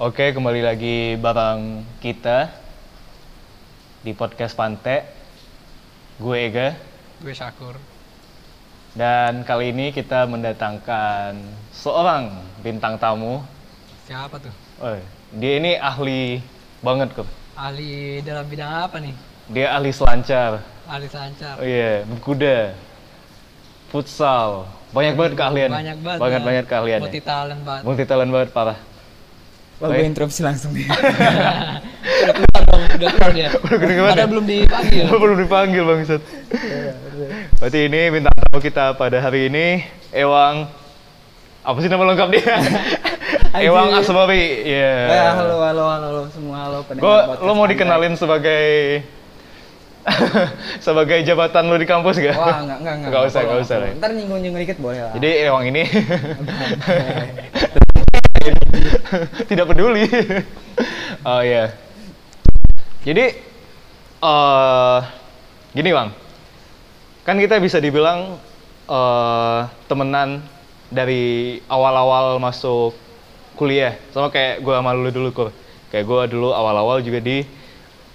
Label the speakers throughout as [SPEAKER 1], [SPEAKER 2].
[SPEAKER 1] Oke, kembali lagi bareng kita di podcast Pante. Gue Ega
[SPEAKER 2] Gue Syakur.
[SPEAKER 1] dan kali ini kita mendatangkan seorang bintang tamu.
[SPEAKER 2] Siapa tuh?
[SPEAKER 1] Oh, dia ini ahli banget kok.
[SPEAKER 2] Ahli dalam bidang apa nih?
[SPEAKER 1] Dia ahli selancar.
[SPEAKER 2] Ahli selancar.
[SPEAKER 1] Oh iya, berkuda, futsal, banyak banget keahlian.
[SPEAKER 2] Banyak banget.
[SPEAKER 1] Banget
[SPEAKER 2] ya.
[SPEAKER 1] banget keahlian.
[SPEAKER 2] Multi talent banget.
[SPEAKER 1] Multi talent banget parah.
[SPEAKER 3] Wah, gue interupsi langsung nih.
[SPEAKER 2] udah keluar dong, udah keluar dia.
[SPEAKER 1] keluar
[SPEAKER 2] Padahal
[SPEAKER 1] ya?
[SPEAKER 2] belum dipanggil.
[SPEAKER 1] Belum dipanggil bangsat. Berarti ini bintang tamu kita pada hari ini Ewang apa sih nama lengkap dia? Ewang. Asmawi. Iya.
[SPEAKER 3] Ya, halo, halo, halo, halo, semua halo pendengar
[SPEAKER 1] Gue
[SPEAKER 3] podcast
[SPEAKER 1] lo mau
[SPEAKER 3] Pantai.
[SPEAKER 1] dikenalin sebagai sebagai jabatan lo di kampus gak?
[SPEAKER 3] Wah, enggak, enggak, enggak.
[SPEAKER 1] Nggak usah,
[SPEAKER 3] Perlu,
[SPEAKER 1] nggak usah.
[SPEAKER 3] Ntar nyinggung-nyinggung dikit boleh lah.
[SPEAKER 1] Jadi Ewang ini tidak peduli. oh iya. Jadi eh gini bang, kan kita bisa dibilang eh temenan dari awal-awal masuk kuliah, sama kayak gue sama lu dulu kok. Kayak gue dulu awal-awal juga di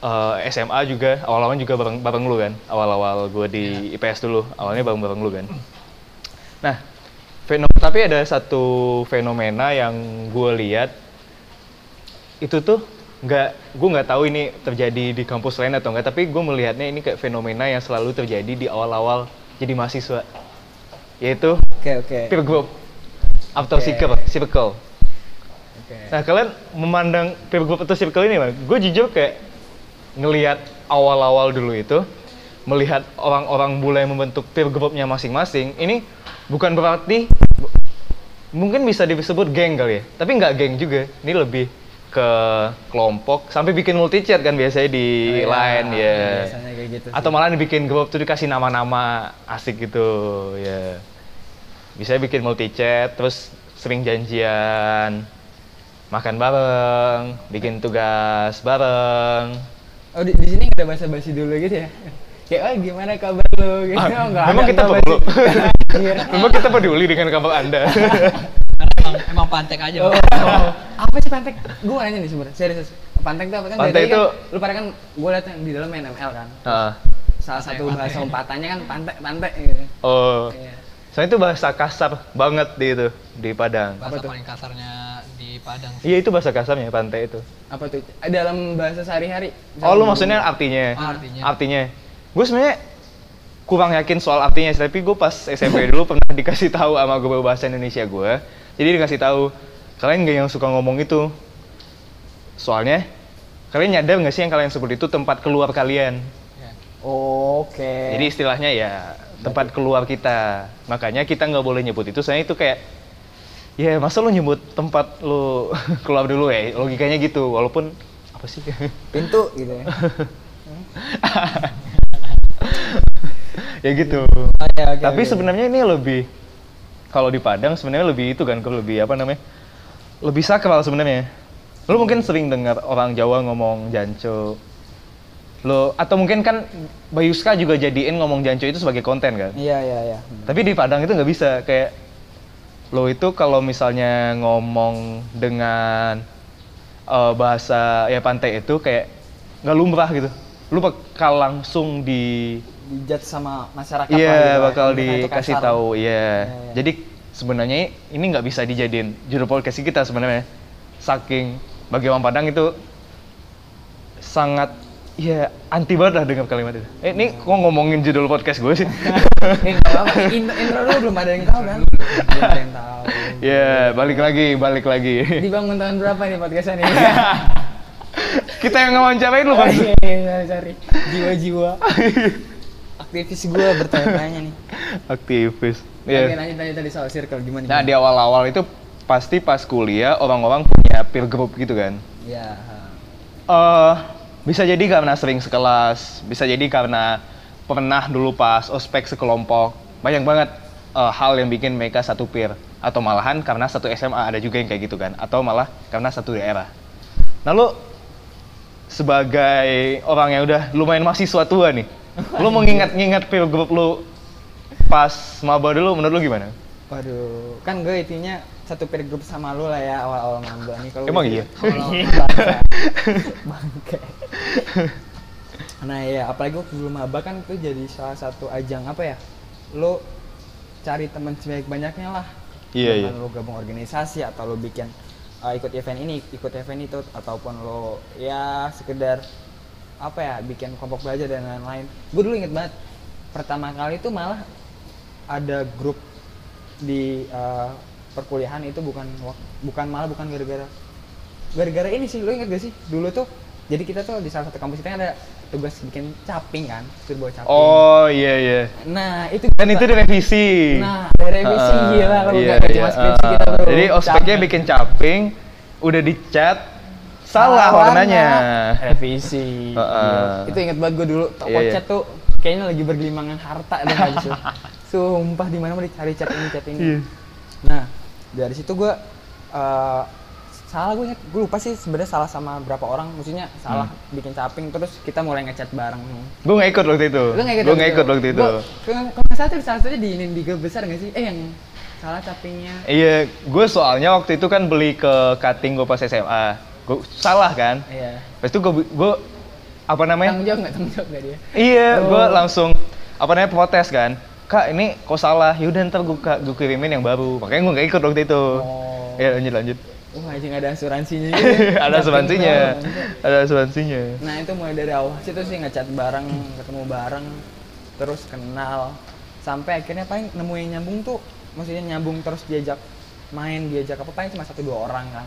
[SPEAKER 1] eh, SMA juga, awal-awal juga bareng, bareng lu kan. Awal-awal gue di IPS dulu, awalnya bareng-bareng lu kan. Nah, fenomena tapi ada satu fenomena yang gue lihat itu tuh nggak gue nggak tahu ini terjadi di kampus lain atau enggak tapi gue melihatnya ini kayak fenomena yang selalu terjadi di awal-awal jadi mahasiswa yaitu
[SPEAKER 3] Oke, oke.
[SPEAKER 1] peer group atau
[SPEAKER 3] Oke.
[SPEAKER 1] circle circle
[SPEAKER 3] Oke.
[SPEAKER 1] nah kalian memandang peer group atau circle ini gue jujur kayak ngelihat awal-awal dulu itu melihat orang-orang mulai membentuk peer groupnya masing-masing ini bukan berarti mungkin bisa disebut geng kali ya. Tapi nggak geng juga. Ini lebih ke kelompok. Sampai bikin multi chat kan biasanya di
[SPEAKER 3] Oh, iya,
[SPEAKER 1] line ya.
[SPEAKER 3] biasanya kayak gitu
[SPEAKER 1] atau malah dibikin grup tuh dikasih nama-nama asik gitu ya. Bisa bikin multi chat terus sering janjian. Makan bareng bikin tugas bareng.
[SPEAKER 3] Oh, di, di sini nggak ada basa-basi dulu gitu ya? Kayak, oh gimana kabar lu? Gitu.
[SPEAKER 1] Ah,
[SPEAKER 3] Oh, nggak
[SPEAKER 1] memang
[SPEAKER 3] ada
[SPEAKER 1] kita perlu memang kita peduli dengan kabar anda
[SPEAKER 2] emang, emang pantek aja.
[SPEAKER 3] Oh,
[SPEAKER 2] Bang.
[SPEAKER 3] apa sih pantek? Gue nanya nih sebenarnya, serius. Pantek itu apa kan? dari
[SPEAKER 1] Pantek
[SPEAKER 3] tadi kan,
[SPEAKER 1] itu-
[SPEAKER 3] lu pada kan, gue liat yang di dalam ML kan.
[SPEAKER 1] Ah,
[SPEAKER 3] Salah
[SPEAKER 2] Pantek,
[SPEAKER 3] satu
[SPEAKER 2] pantek.
[SPEAKER 3] bahasa lompatannya kan pantek, pantek gitu.
[SPEAKER 1] oh
[SPEAKER 3] Iya.
[SPEAKER 1] soalnya itu bahasa kasar banget di itu di Padang
[SPEAKER 2] Bahasa
[SPEAKER 3] tuh?
[SPEAKER 2] paling kasarnya di Padang sih.
[SPEAKER 1] iya itu bahasa kasarnya pantai itu
[SPEAKER 3] Apa tuh? Dalam bahasa sehari-hari.
[SPEAKER 1] oh lu maksudnya artinya
[SPEAKER 2] Oh, artinya.
[SPEAKER 1] artinya gue sebenarnya kurang yakin soal artinya tapi gue pas SMP dulu pernah dikasih tahu sama guru bahasa Indonesia gue jadi dikasih tahu kalian gak yang suka ngomong itu. Soalnya kalian nyadar nggak sih yang kalian sebut itu tempat keluar kalian?
[SPEAKER 2] Ya.
[SPEAKER 3] Oke.
[SPEAKER 1] jadi istilahnya ya tempat keluar kita. Makanya kita nggak boleh nyebut itu. Soalnya itu kayak ya masa lu nyebut tempat lu keluar dulu ya? Logikanya gitu walaupun apa sih?
[SPEAKER 3] Pintu gitu ya.
[SPEAKER 1] ya gitu
[SPEAKER 3] Oke, oke,
[SPEAKER 1] Tapi
[SPEAKER 3] oke.
[SPEAKER 1] sebenarnya ini lebih kalau di Padang sebenarnya lebih itu kan lebih apa namanya? Lebih sakral sebenarnya. Lu mungkin sering dengar orang Jawa ngomong janco. Lo atau mungkin kan Bayuska juga jadiin ngomong janco itu sebagai konten kan.
[SPEAKER 3] Iya, iya, iya.
[SPEAKER 1] Tapi di Padang itu nggak bisa kayak lo itu kalau misalnya ngomong dengan eh, bahasa ya pantai itu kayak nggak lumrah gitu. Lu bakal langsung di
[SPEAKER 3] Dijat sama masyarakat lah
[SPEAKER 1] Iya,
[SPEAKER 3] gitu,
[SPEAKER 1] bakal
[SPEAKER 3] karena itu
[SPEAKER 1] dikasih tahu. Iya.
[SPEAKER 3] Iya, iya.
[SPEAKER 1] Jadi sebenarnya ini nggak bisa dijadiin judul podcast kita sebenarnya. Saking bagi orang Padang itu sangat ya anti banget lah dengan kalimat itu. Eh, ini kok ngomongin judul podcast gue sih?
[SPEAKER 3] Eh. Intro, dulu belum ada yang tahu kan? Belum ada yang tahu.
[SPEAKER 1] Ya, balik lagi, balik lagi.
[SPEAKER 3] Dibangun tahun berapa nih podcastnya nih?
[SPEAKER 1] kita yang ngawancarain lu
[SPEAKER 3] Oh
[SPEAKER 1] kan.
[SPEAKER 3] iya, iya, cari jiwa-jiwa. Aktivis gue bertanya-tanya nih.
[SPEAKER 1] Aktivis. Iya.
[SPEAKER 3] nanya tadi tadi soal circle gimana?
[SPEAKER 1] Nah,
[SPEAKER 3] gimana?
[SPEAKER 1] di awal-awal itu pasti pas kuliah orang-orang punya peer group gitu kan.
[SPEAKER 3] Iya.
[SPEAKER 1] eh bisa jadi karena sering sekelas, bisa jadi karena pernah dulu pas ospek sekelompok. Banyak banget eh, hal yang bikin mereka satu peer atau malahan karena satu SMA ada juga yang kayak gitu kan atau malah karena satu daerah. Nah, lu sebagai orang yang udah lumayan mahasiswa tua nih, lu mengingat-ingat peer group lu pas maba dulu menurut lu gimana?
[SPEAKER 3] Waduh, kan gue intinya satu peer group sama lu lah ya awal-awal maba nih kalau
[SPEAKER 1] Emang iya?
[SPEAKER 3] Bangsa. Bangke. Nah ya, apalagi waktu dulu maba kan itu jadi salah satu ajang apa ya? Lo cari teman sebanyak-banyaknya lah.
[SPEAKER 1] Iya,
[SPEAKER 3] Dengan
[SPEAKER 1] iya.
[SPEAKER 3] Lo gabung organisasi atau lo bikin uh, ikut event ini, ikut event itu ataupun lo ya sekedar apa ya bikin kelompok belajar dan lain-lain. Gue dulu inget banget pertama kali itu malah ada grup di uh, perkuliahan itu bukan bukan malah bukan gara-gara gara-gara ini sih lo inget gak sih dulu tuh jadi kita tuh di salah satu kampus kita ada tugas bikin caping kan suruh bawa caping
[SPEAKER 1] Oh iya iya.
[SPEAKER 3] nah itu
[SPEAKER 1] Dan itu direvisi.
[SPEAKER 3] nah ada revisi
[SPEAKER 1] Heeh,
[SPEAKER 3] gila kalau
[SPEAKER 1] iya,
[SPEAKER 3] nggak
[SPEAKER 1] iya,
[SPEAKER 3] cuma skripsi
[SPEAKER 1] heeh.
[SPEAKER 3] kita bro
[SPEAKER 1] Jadi ospeknya bikin caping, udah dicat, salah warnanya.
[SPEAKER 3] revisi
[SPEAKER 1] Heeh.
[SPEAKER 3] Gila. itu inget banget gue dulu toko
[SPEAKER 1] Iya, iya.
[SPEAKER 3] cat tuh kayaknya lagi bergelimangan harta dan aja tuh sumpah di mana mau dicari cat ini cat ini
[SPEAKER 1] Iya.
[SPEAKER 3] nah dari situ gue eh, salah gue gue lupa sih sebenarnya salah sama berapa orang maksudnya salah
[SPEAKER 1] Hmm.
[SPEAKER 3] bikin caping terus kita mulai ngecat bareng
[SPEAKER 1] Gue nggak ikut waktu itu.
[SPEAKER 3] lu nggak ikut
[SPEAKER 1] Gue nggak ikut waktu itu.
[SPEAKER 3] Kalau nggak salah tuh salah satunya di ini di grup besar nggak sih eh yang salah capingnya
[SPEAKER 1] Iya, gue soalnya waktu itu kan beli ke cutting gue pas SMA. Gue salah kan.
[SPEAKER 3] iya
[SPEAKER 1] Pas itu gue gue apa namanya?
[SPEAKER 3] tanggung jawab nggak tanggung jawab nggak dia
[SPEAKER 1] Iya,
[SPEAKER 3] Oh.
[SPEAKER 1] gue langsung apa namanya protes kan. Kak ini kok salah? Yaudah ntar gue gue kirimin yang baru. Makanya gue nggak ikut waktu itu.
[SPEAKER 3] Oh.
[SPEAKER 1] Ya lanjut lanjut.
[SPEAKER 3] Wah, anjing ada asuransinya ya.
[SPEAKER 1] Ada asuransinya. Ada asuransinya.
[SPEAKER 3] Nah itu mulai dari awal situ sih ngecat bareng, ketemu bareng, terus kenal, sampai akhirnya paling nemu yang nyambung tuh, maksudnya nyambung terus diajak main, diajak apa paling cuma satu dua orang kan.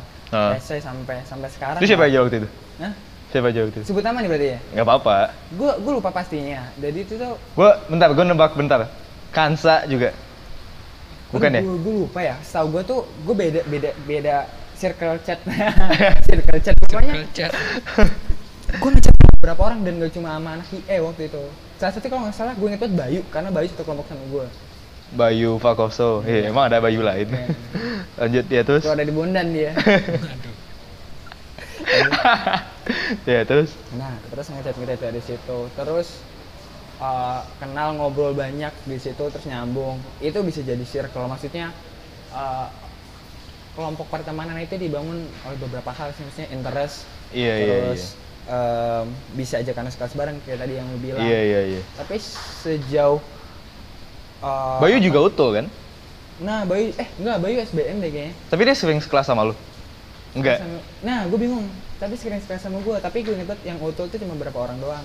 [SPEAKER 3] Selesai sampai sampai sekarang.
[SPEAKER 1] Itu siapa aja waktu itu?
[SPEAKER 3] Nah,
[SPEAKER 1] Siapa aja waktu itu?
[SPEAKER 3] sebut nama nih berarti ya?
[SPEAKER 1] Nggak apa-apa.
[SPEAKER 3] Gue gue lupa pastinya. Jadi itu tuh
[SPEAKER 1] Gue bentar, gue nebak bentar. Kansa juga. Bukan ya?
[SPEAKER 3] Gue lupa ya. Setahu gue tuh gue beda beda beda circle chat. circle chat pokoknya
[SPEAKER 2] Circle chat.
[SPEAKER 3] gue ngechat beberapa orang dan gak cuma sama anak IE waktu itu salah satu kalau nggak salah gue inget banget Bayu karena Bayu satu kelompok sama gue
[SPEAKER 1] Bayu Fakoso. Iya, emang ada Bayu lain.
[SPEAKER 3] Iya.
[SPEAKER 1] Lanjut ya terus.
[SPEAKER 3] tuh ada di Bondan dia
[SPEAKER 2] Aduh.
[SPEAKER 1] ya terus.
[SPEAKER 3] nah terus ngechat ngechat dari situ terus uh, kenal ngobrol banyak di situ terus nyambung itu bisa jadi circle maksudnya uh, kelompok pertemanan itu dibangun oleh beberapa hal sih maksudnya interest
[SPEAKER 1] Iya, iya,
[SPEAKER 3] terus um, bisa aja karena sekelas bareng kayak tadi yang lu bilang
[SPEAKER 1] Iya iya iya.
[SPEAKER 3] tapi sejauh uh,
[SPEAKER 1] Bayu juga utuh kan?
[SPEAKER 3] Nah, Bayu eh enggak Bayu SBM deh kayaknya.
[SPEAKER 1] Tapi dia sering sekelas sama lu? Enggak.
[SPEAKER 3] Sama- nah, gue bingung. Tapi sering sekali sama gue, tapi gue inget yang auto itu cuma berapa orang doang.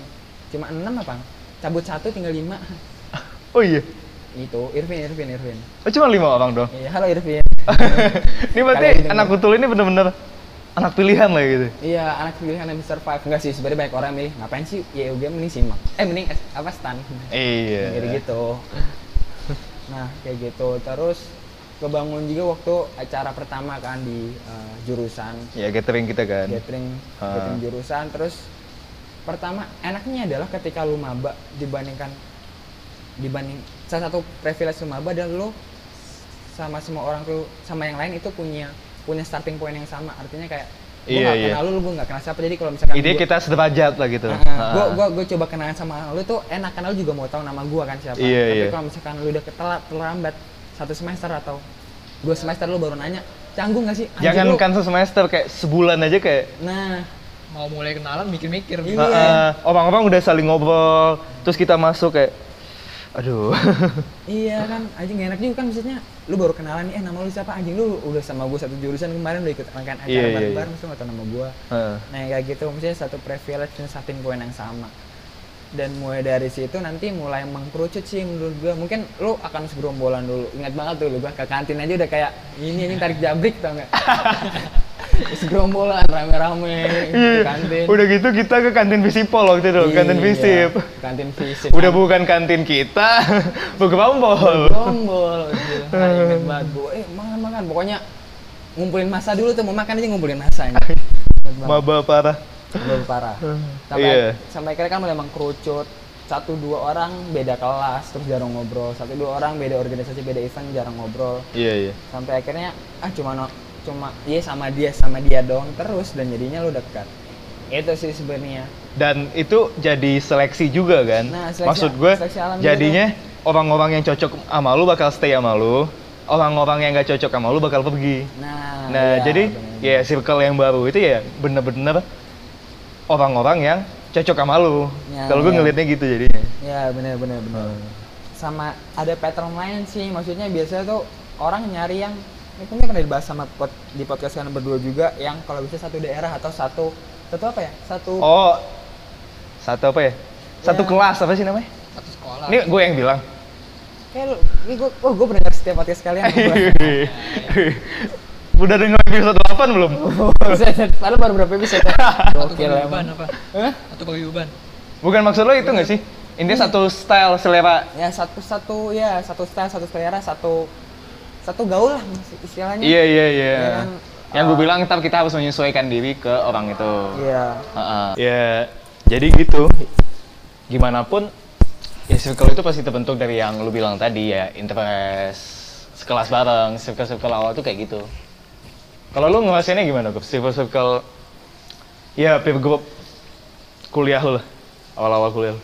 [SPEAKER 3] Cuma enam apa? Cabut satu tinggal lima.
[SPEAKER 1] Oh iya.
[SPEAKER 3] Itu Irvin, Irvin, Irvin.
[SPEAKER 1] Oh cuma lima orang dong.
[SPEAKER 3] Iya, halo Irvin.
[SPEAKER 1] ini berarti
[SPEAKER 3] Kalian
[SPEAKER 1] anak utul ini bener-bener anak pilihan lah gitu.
[SPEAKER 3] iya, anak pilihan yang survive. Enggak sih, sebenarnya banyak orang yang milih ngapain sih ya UGM mending simak. Eh mending apa stan.
[SPEAKER 1] Iya.
[SPEAKER 3] Gitu gitu. Nah, kayak gitu. Terus kebangun juga waktu acara pertama kan di uh, jurusan
[SPEAKER 1] Ya gathering kita kan.
[SPEAKER 3] gathering
[SPEAKER 1] Ah.
[SPEAKER 3] gathering jurusan terus pertama enaknya adalah ketika lu maba dibandingkan dibanding salah satu privilege lu maba adalah lu sama semua orang tuh sama yang lain itu punya punya starting point yang sama artinya kayak gue
[SPEAKER 1] Iya,
[SPEAKER 3] gak
[SPEAKER 1] iya.
[SPEAKER 3] kenal lu, lu gue gak kenal siapa jadi kalau misalkan
[SPEAKER 1] Ide
[SPEAKER 3] gua-
[SPEAKER 1] kita sederajat lah gitu.
[SPEAKER 3] Nah,
[SPEAKER 1] Ah.
[SPEAKER 3] gue gua, gua coba kenalan sama lu tuh enak karena lu juga mau tahu nama gua kan siapa.
[SPEAKER 1] Iya,
[SPEAKER 3] Tapi
[SPEAKER 1] iya.
[SPEAKER 3] kalau misalkan lu udah ketelat terlambat satu semester atau dua semester lu baru nanya, canggung gak sih? Anjir
[SPEAKER 1] Jangan
[SPEAKER 3] lu.
[SPEAKER 1] kan semester kayak sebulan aja kayak
[SPEAKER 3] Nah,
[SPEAKER 2] Mau mulai kenalan mikir-mikir.
[SPEAKER 3] Iya.
[SPEAKER 1] Ah, ah. orang-orang udah saling ngobrol, terus kita masuk kayak aduh.
[SPEAKER 3] iya kan, anjing gak enak juga kan maksudnya lu baru kenalan nih, eh nama lu siapa anjing lu udah sama gua satu jurusan kemarin udah ikut rangkaian acara
[SPEAKER 1] Iya, iya,
[SPEAKER 3] bareng-bareng,
[SPEAKER 1] iya.
[SPEAKER 3] terus lu gak tau nama gua.
[SPEAKER 1] Heeh.
[SPEAKER 3] Nah kayak gitu, maksudnya satu privilege dan starting point yang sama. Dan mulai dari situ nanti mulai mengkerucut sih menurut gua. Mungkin lu akan segerombolan dulu. Ingat banget tuh lu gua ke kantin aja udah kayak ini ini tarik jabrik tau nggak? segerombolan rame-rame kantin.
[SPEAKER 1] Iya. Udah gitu kita ke kantin Visipol waktu itu, kantin
[SPEAKER 3] Iya,
[SPEAKER 1] Visip.
[SPEAKER 3] Kantin visip.
[SPEAKER 1] Udah bukan kantin kita, bukan Bambol.
[SPEAKER 3] Gerombol. gitu. Nah, inget banget gua. Eh makan-makan. Pokoknya ngumpulin masa dulu tuh mau makan aja ngumpulin masa.
[SPEAKER 1] Maba parah.
[SPEAKER 3] Belum parah. Sampai
[SPEAKER 1] Iya.
[SPEAKER 3] sampai akhirnya kan mulai mengkerucut satu dua orang beda kelas terus jarang ngobrol satu dua orang beda organisasi beda event jarang ngobrol
[SPEAKER 1] Iya, iya.
[SPEAKER 3] sampai akhirnya ah cuma no, cuma iya sama dia sama dia doang terus dan jadinya lu dekat itu sih sebenarnya
[SPEAKER 1] Dan itu jadi seleksi juga kan?
[SPEAKER 3] Nah, seleksi-
[SPEAKER 1] Maksud gue, jadinya orang-orang yang cocok sama lu bakal stay sama lu. orang-orang yang nggak cocok sama lu bakal pergi.
[SPEAKER 3] Nah,
[SPEAKER 1] Nah,
[SPEAKER 3] iya,
[SPEAKER 1] jadi
[SPEAKER 3] bener.
[SPEAKER 1] ya circle yang baru itu ya bener-bener orang-orang yang cocok sama lu.
[SPEAKER 3] Ya,
[SPEAKER 1] Kalau gue
[SPEAKER 3] ya.
[SPEAKER 1] ngelihatnya gitu jadinya.
[SPEAKER 3] Ya benar benar. Sama ada pattern lain sih, maksudnya biasanya tuh orang nyari yang mungkin pernah dibahas sama pod, di podcast kalian berdua juga yang kalau bisa satu daerah atau satu satu apa ya? Satu
[SPEAKER 1] Oh, satu apa ya? Satu
[SPEAKER 3] Ya.
[SPEAKER 1] kelas apa sih namanya?
[SPEAKER 2] Satu sekolah.
[SPEAKER 1] Ini gue yang bilang.
[SPEAKER 3] kayak lu, ini gue, oh gue pernah dengar setiap podcast kalian.
[SPEAKER 1] Udah denger episode 8 belum?
[SPEAKER 3] Padahal baru berapa episode? Gokil emang.
[SPEAKER 2] apa?
[SPEAKER 3] Hah?
[SPEAKER 2] Satu paguyuban.
[SPEAKER 1] Bukan maksud lo itu nggak sih? Intinya satu style selera.
[SPEAKER 3] Ya satu satu ya satu style satu selera satu satu gaul lah istilahnya.
[SPEAKER 1] Iya iya iya.
[SPEAKER 3] Ya kan,
[SPEAKER 1] Yang gue
[SPEAKER 3] uh,
[SPEAKER 1] bilang ntar kita harus menyesuaikan diri ke orang itu.
[SPEAKER 3] Iya.
[SPEAKER 1] Heeh. Ya jadi gitu. Gimana pun ya circle itu pasti terbentuk dari yang lu bilang tadi ya interest sekelas bareng, circle-circle awal tuh kayak gitu. Kalau lu ngerasainnya gimana, Gup? Circle-circle ya peer group kuliah lu lah. Awal-awal kuliah lu.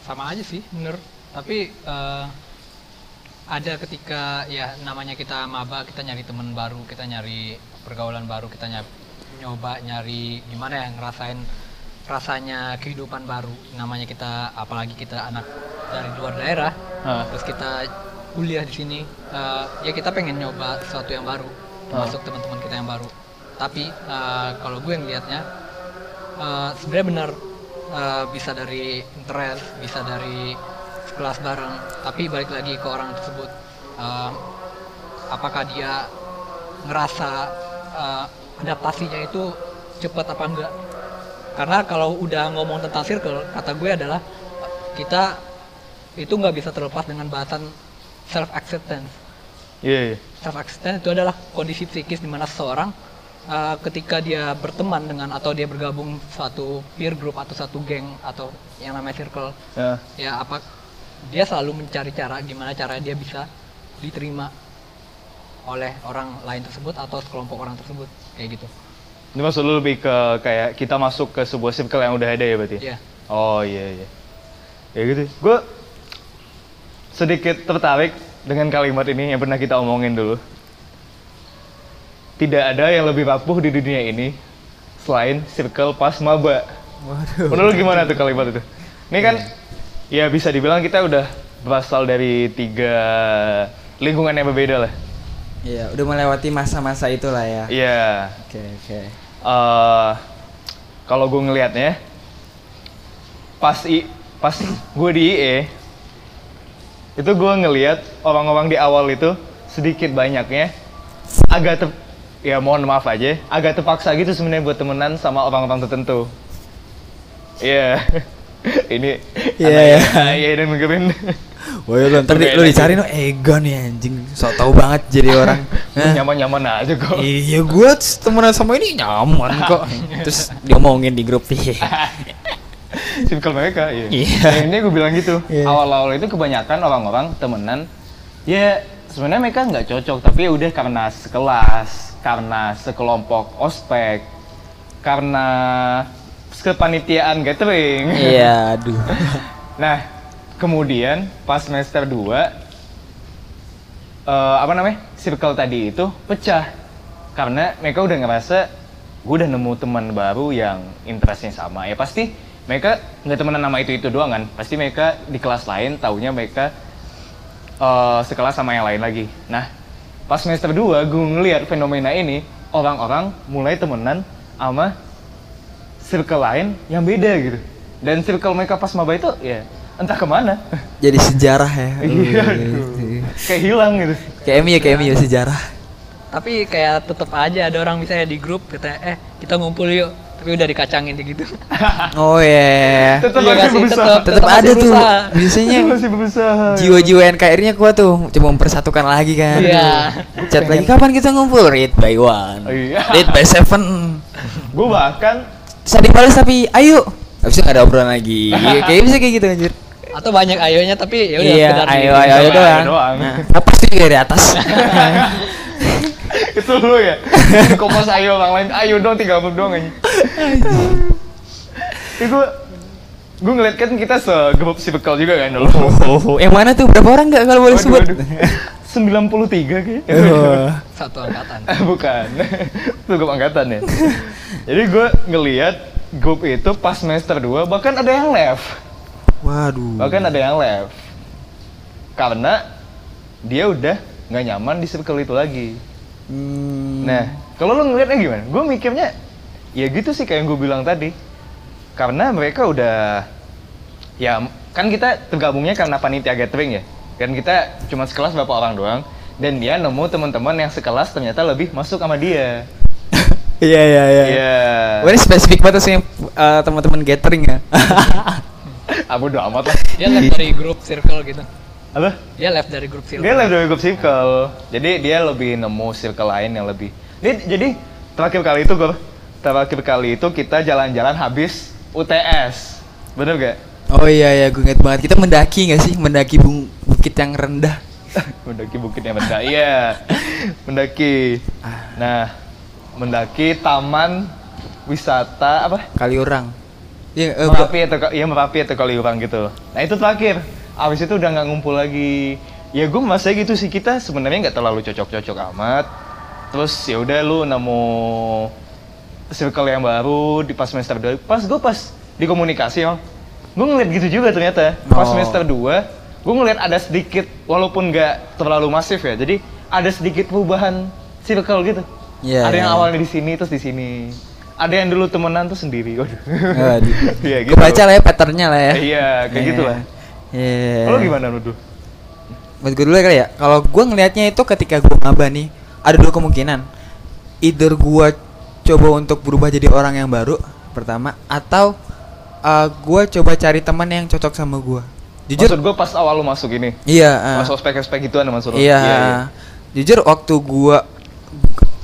[SPEAKER 2] Sama aja sih, bener. Tapi eh, ada ketika ya namanya kita maba, kita nyari teman baru, kita nyari pergaulan baru, kita nyari, nyoba nyari gimana ya ngerasain rasanya kehidupan baru. Namanya kita apalagi kita anak dari luar daerah,
[SPEAKER 1] Hah.
[SPEAKER 2] terus kita kuliah di sini, eh, ya kita pengen nyoba sesuatu yang baru, termasuk teman-teman kita yang baru. Tapi eh, kalau gue yang lihatnya eh, sebenarnya benar eh, bisa dari interest, bisa dari kelas bareng. Tapi balik lagi ke orang tersebut, Eh, apakah dia ngerasa eh, adaptasinya itu cepat apa enggak? Karena kalau udah ngomong tentang circle, kata gue adalah kita itu nggak bisa terlepas dengan bahasan self acceptance
[SPEAKER 1] Iya, iya.
[SPEAKER 2] self acceptance itu adalah kondisi psikis di mana seseorang uh, ketika dia berteman dengan atau dia bergabung suatu peer group atau satu geng atau yang namanya circle
[SPEAKER 1] Ya.
[SPEAKER 2] ya apa dia selalu mencari cara gimana cara dia bisa diterima oleh orang lain tersebut atau sekelompok orang tersebut kayak gitu
[SPEAKER 1] Ini maksud lu lebih ke kayak kita masuk ke sebuah circle yang udah ada ya berarti?
[SPEAKER 2] Iya.
[SPEAKER 1] Oh iya iya. Ya gitu. Gue sedikit tertarik dengan kalimat ini yang pernah kita omongin dulu. Tidak ada yang lebih rapuh di dunia ini selain circle pas maba.
[SPEAKER 3] Waduh.
[SPEAKER 1] Menurut lu gimana tuh kalimat itu? Ini kan ya bisa dibilang kita udah berasal dari tiga lingkungan yang berbeda lah.
[SPEAKER 3] Iya, udah melewati masa-masa itulah ya.
[SPEAKER 1] Iya.
[SPEAKER 3] Oke, oke.
[SPEAKER 1] eh kalau gue ngelihatnya pas i pas gue di IE itu gue ngelihat orang-orang di awal itu sedikit banyaknya agak ter ya mohon maaf aja agak terpaksa gitu sebenarnya buat temenan sama orang-orang tertentu iya ini
[SPEAKER 3] Iya, iya.
[SPEAKER 1] yang- iya dan dengerin
[SPEAKER 3] Woi, lu ntar di- lu dicari no Egon ya anjing. So tau banget jadi orang.
[SPEAKER 1] Nyaman-nyaman aja kok
[SPEAKER 3] Iya, gua t- temenan sama ini nyaman kok. Terus diomongin di grup iya.
[SPEAKER 1] circle mereka iya.
[SPEAKER 3] Iya.
[SPEAKER 1] Ya, ini gue bilang gitu
[SPEAKER 3] Iya.
[SPEAKER 1] awal-awal itu kebanyakan orang-orang temenan ya sebenarnya mereka nggak cocok tapi ya udah karena sekelas karena sekelompok ospek karena kepanitiaan gathering
[SPEAKER 3] Iya, aduh.
[SPEAKER 1] nah kemudian pas semester 2 eh, apa namanya circle tadi itu pecah. Karena mereka udah ngerasa gue udah nemu teman baru yang interestnya sama. Ya pasti mereka nggak temenan nama itu itu doang kan. Pasti mereka di kelas lain taunya mereka eh, sekelas sama yang lain lagi. Nah pas semester 2 gue ngeliat fenomena ini orang-orang mulai temenan sama circle lain yang beda gitu dan circle mereka pas maba itu ya entah ke mana
[SPEAKER 3] Jadi sejarah ya.
[SPEAKER 1] Iya, aduh. kayak hilang gitu
[SPEAKER 3] Kayak MU ya, kayak MU sejarah.
[SPEAKER 2] tapi kayak tetep aja ada orang misalnya di grup kita eh kita ngumpul yuk tapi udah dikacangin gitu
[SPEAKER 3] Oh iya.
[SPEAKER 1] tetap
[SPEAKER 2] Iya
[SPEAKER 1] masih
[SPEAKER 2] nggak sih?
[SPEAKER 1] berusaha
[SPEAKER 2] Tetep.
[SPEAKER 3] Tetap ada
[SPEAKER 2] masih
[SPEAKER 3] tuh. Biasanya
[SPEAKER 1] masih berusaha
[SPEAKER 3] jiwa-jiwa NKR-nya kuat tuh, coba mempersatukan lagi kan.
[SPEAKER 2] Iya.
[SPEAKER 3] Chat lagi kapan kita ngumpul? Read by one.
[SPEAKER 1] Oh, iya.
[SPEAKER 3] Read by seven.
[SPEAKER 1] gue bahkan
[SPEAKER 3] Terus ada yang balas tapi ayo. Habis itu nggak ada obrolan lagi. kayak bisa kayak gitu anjir.
[SPEAKER 2] atau banyak ayonya tapi ya udah
[SPEAKER 3] Iya,
[SPEAKER 2] sekedar
[SPEAKER 3] ayo ayo ayo doang.
[SPEAKER 1] doang.
[SPEAKER 3] Nah, apa sih dari atas?
[SPEAKER 1] itu lu ya kompos ayo orang lain ayo dong tinggal ngomong doang aja itu gue ngeliat kan kita segrup circle juga kan dulu
[SPEAKER 3] oh, yang mana tuh? Berapa orang nggak kalau boleh sebut?
[SPEAKER 1] Waduh. 93 kayaknya.
[SPEAKER 3] Oh.
[SPEAKER 2] satu angkatan
[SPEAKER 1] Eh, Bukan. Itu grup angkatan ya. Jadi gue ngelihat grup itu pas semester 2 bahkan ada yang left.
[SPEAKER 3] Waduh.
[SPEAKER 1] Bahkan ada yang left. Karena dia udah nggak nyaman di circle itu lagi.
[SPEAKER 3] Hmm.
[SPEAKER 1] Nah, kalau lu ngeliatnya gimana? Gue mikirnya ya gitu sih kayak yang gue bilang tadi. Karena mereka udah ya kan kita tergabungnya karena panitia gathering ya. Kan kita cuma sekelas berapa orang doang dan dia nemu teman-teman yang sekelas ternyata lebih masuk sama dia.
[SPEAKER 3] Iya iya iya.
[SPEAKER 1] Iya.
[SPEAKER 3] Ini spesifik banget sih uh, teman-teman gathering ya.
[SPEAKER 1] Abu udah amat lah.
[SPEAKER 2] dia left dari grup circle gitu
[SPEAKER 1] Apa?
[SPEAKER 2] dia left dari grup circle
[SPEAKER 1] Dia left dari grup circle. Jadi dia lebih nemu circle lain yang lebih. Jadi, jadi terakhir kali itu gue terakhir kali itu kita jalan-jalan habis UTS. Bener gak?
[SPEAKER 3] Oh iya iya, gue inget banget. Kita mendaki nggak sih? Mendaki bung- bukit yang rendah.
[SPEAKER 1] mendaki bukit yang rendah. Iya. mendaki. Nah, mendaki taman wisata apa?
[SPEAKER 3] Kaliurang. Iya, eh,
[SPEAKER 1] Merapi atau iya Merapi atau Kaliurang gitu. Nah, itu terakhir. Abis itu udah nggak ngumpul lagi. Ya gue merasa gitu sih kita sebenarnya nggak terlalu cocok-cocok amat. Terus ya udah lu nemu circle yang baru di pas semester 2. Pas gue pas di komunikasi, Om. Gue ngeliat gitu juga ternyata. Pas
[SPEAKER 3] Oh.
[SPEAKER 1] semester 2, gue ngeliat ada sedikit walaupun nggak terlalu masif ya. Jadi ada sedikit perubahan circle gitu.
[SPEAKER 3] Iya,
[SPEAKER 1] ada yang
[SPEAKER 3] iya.
[SPEAKER 1] awalnya di sini terus di sini. Ada yang dulu temenan tuh sendiri. Waduh. Iya
[SPEAKER 3] Gue baca lah ya patternnya lah ya.
[SPEAKER 1] Iya, kayak gitu lah.
[SPEAKER 3] Iya.
[SPEAKER 1] Lo gimana Nudu?
[SPEAKER 3] Buat gue dulu ya kali ya. Kalau gue ngelihatnya itu ketika gue ngaba nih, ada dua kemungkinan. Either gue coba untuk berubah jadi orang yang baru pertama, atau uh, gue coba cari teman yang cocok sama gue. Jujur,
[SPEAKER 1] Maksud gue pas awal lu masuk ini.
[SPEAKER 3] iya. uh,
[SPEAKER 1] Masuk spek-spek gituan maksud lu?
[SPEAKER 3] Iya. Jujur waktu gua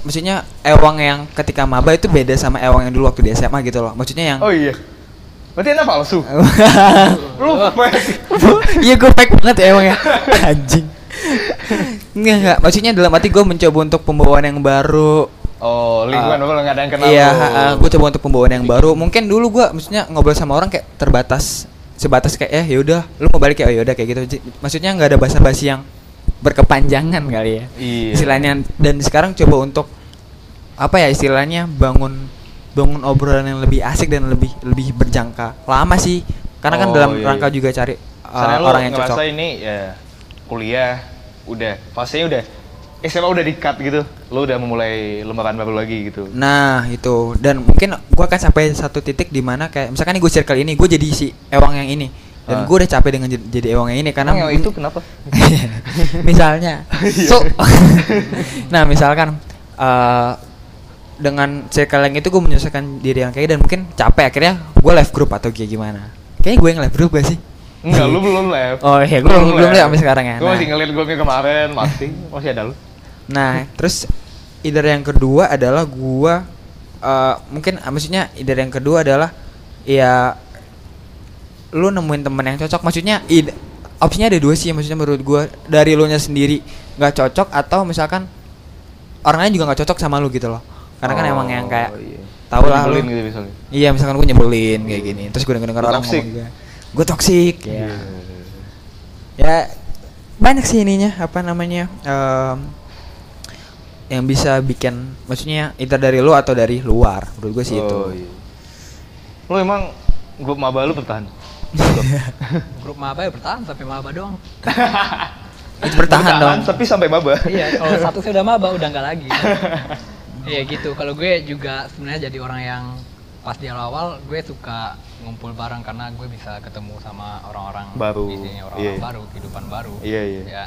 [SPEAKER 3] maksudnya Ewang yang ketika maba itu beda sama Ewang yang dulu waktu di SMA gitu loh. Maksudnya yang
[SPEAKER 1] Oh iya. Berarti enak palsu. lu fake.
[SPEAKER 3] Iya gue fake banget ya Ewang ya. Anjing. Enggak enggak, maksudnya dalam arti gue mencoba untuk pembawaan yang baru.
[SPEAKER 1] Oh, lingkungan
[SPEAKER 3] Ah.
[SPEAKER 1] lu nggak ada yang kenal
[SPEAKER 3] Iya,
[SPEAKER 1] lu.
[SPEAKER 3] gue coba untuk pembawaan yang baru. Mungkin dulu gua maksudnya ngobrol sama orang kayak terbatas sebatas kayak eh yaudah lu mau balik ya oh, yaudah kayak gitu maksudnya nggak ada basa-basi yang berkepanjangan kali ya
[SPEAKER 1] Iya.
[SPEAKER 3] istilahnya dan sekarang coba untuk apa ya istilahnya bangun bangun obrolan yang lebih asik dan lebih lebih berjangka lama sih karena kan
[SPEAKER 1] Oh,
[SPEAKER 3] dalam
[SPEAKER 1] iya,
[SPEAKER 3] rangka
[SPEAKER 1] iya.
[SPEAKER 3] juga cari uh, orang yang cocok
[SPEAKER 1] ini ya kuliah udah fasenya udah SMA udah di cut gitu. Lu udah memulai lembaran baru lagi gitu.
[SPEAKER 3] Nah itu dan mungkin gua akan sampai satu titik di mana kayak misalkan nih gue circle ini gue jadi si ewang yang ini dan
[SPEAKER 1] Ah.
[SPEAKER 3] gue udah capek dengan jadi, jadi ewang yang ini karena
[SPEAKER 1] yang itu kenapa?
[SPEAKER 3] misalnya
[SPEAKER 1] Iya.
[SPEAKER 3] so nah misalkan eh, dengan circle yang itu gue menyelesaikan diri yang kayak dan mungkin capek akhirnya gue left group atau kayak gimana kayaknya gue yang left group gak sih
[SPEAKER 1] Enggak, lu belum left.
[SPEAKER 3] Oh, iya, gua belum- belum lihat sampai sekarang ya.
[SPEAKER 1] Gue
[SPEAKER 3] Nah.
[SPEAKER 1] masih ngeliat grupnya kemarin, masih masih ada lu.
[SPEAKER 3] Nah, terus either yang kedua adalah gua eh, mungkin ah, maksudnya either yang kedua adalah ya lu nemuin temen yang cocok. Maksudnya id- opsinya ada dua sih maksudnya menurut gua dari lu nya sendiri nggak cocok atau misalkan orang lain juga nggak cocok sama lu gitu loh. Karena kan emang yang kayak
[SPEAKER 1] Oh, iya.
[SPEAKER 3] tau lah lu.
[SPEAKER 1] Gitu misalnya.
[SPEAKER 3] Iya, misalkan gue nyebelin kayak gini. Terus gue denger
[SPEAKER 1] Lu
[SPEAKER 3] orang
[SPEAKER 1] toxic.
[SPEAKER 3] ngomong. Gue toksik.
[SPEAKER 1] Iya.
[SPEAKER 3] Ya banyak sih ininya apa namanya em, yang bisa bikin maksudnya either dari lu atau dari luar menurut gue sih itu
[SPEAKER 1] Oh, iya. Lu emang grup maba lu bertahan?
[SPEAKER 2] grup maba ya bertahan sampai maba doang
[SPEAKER 3] itu bertahan dong
[SPEAKER 1] tapi sampai maba.
[SPEAKER 2] iya kalau satu sih udah maba udah nggak lagi iya gitu kalau gue juga sebenarnya jadi orang yang pas di awal gue suka ngumpul bareng karena gue bisa ketemu sama orang-orang
[SPEAKER 1] Baru,
[SPEAKER 2] di sini orang-orang
[SPEAKER 1] iya.
[SPEAKER 2] baru kehidupan baru
[SPEAKER 1] Iya, iya.
[SPEAKER 2] ya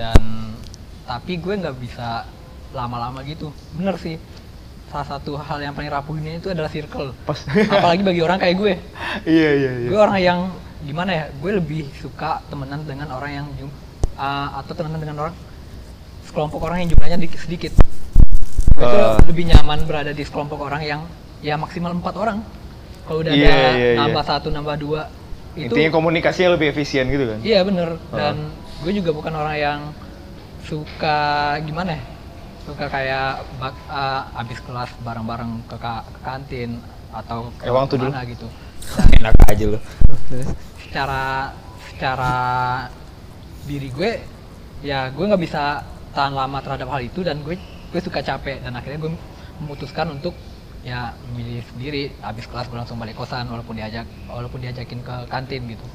[SPEAKER 2] dan tapi gue nggak bisa lama-lama gitu bener sih salah satu hal yang paling rapuhnya itu adalah circle
[SPEAKER 1] Pas.
[SPEAKER 2] apalagi bagi orang kayak gue
[SPEAKER 1] iya iya iya.
[SPEAKER 2] gue orang yang gimana ya gue lebih suka temenan dengan orang yang uh, atau temenan dengan orang sekelompok orang yang jumlahnya dikit sedikit gue tuh
[SPEAKER 1] Uh.
[SPEAKER 2] lebih nyaman berada di sekelompok orang yang ya maksimal empat orang kalau udah
[SPEAKER 1] Iya,
[SPEAKER 2] ada
[SPEAKER 1] iya, iya.
[SPEAKER 2] nambah satu nambah dua itu
[SPEAKER 1] Intinya komunikasinya lebih efisien gitu kan?
[SPEAKER 2] iya bener
[SPEAKER 1] Uh.
[SPEAKER 2] dan gue juga bukan orang yang suka gimana ya suka kayak bak, uh, abis kelas bareng-bareng ke, ka- ke kantin atau ke
[SPEAKER 1] Emang tuh dulu.
[SPEAKER 2] gitu
[SPEAKER 3] enak aja lu
[SPEAKER 2] secara secara diri gue ya gue nggak bisa tahan lama terhadap hal itu dan gue gue suka capek dan akhirnya gue memutuskan untuk ya memilih sendiri habis kelas gue langsung balik kosan walaupun diajak walaupun diajakin ke kantin gitu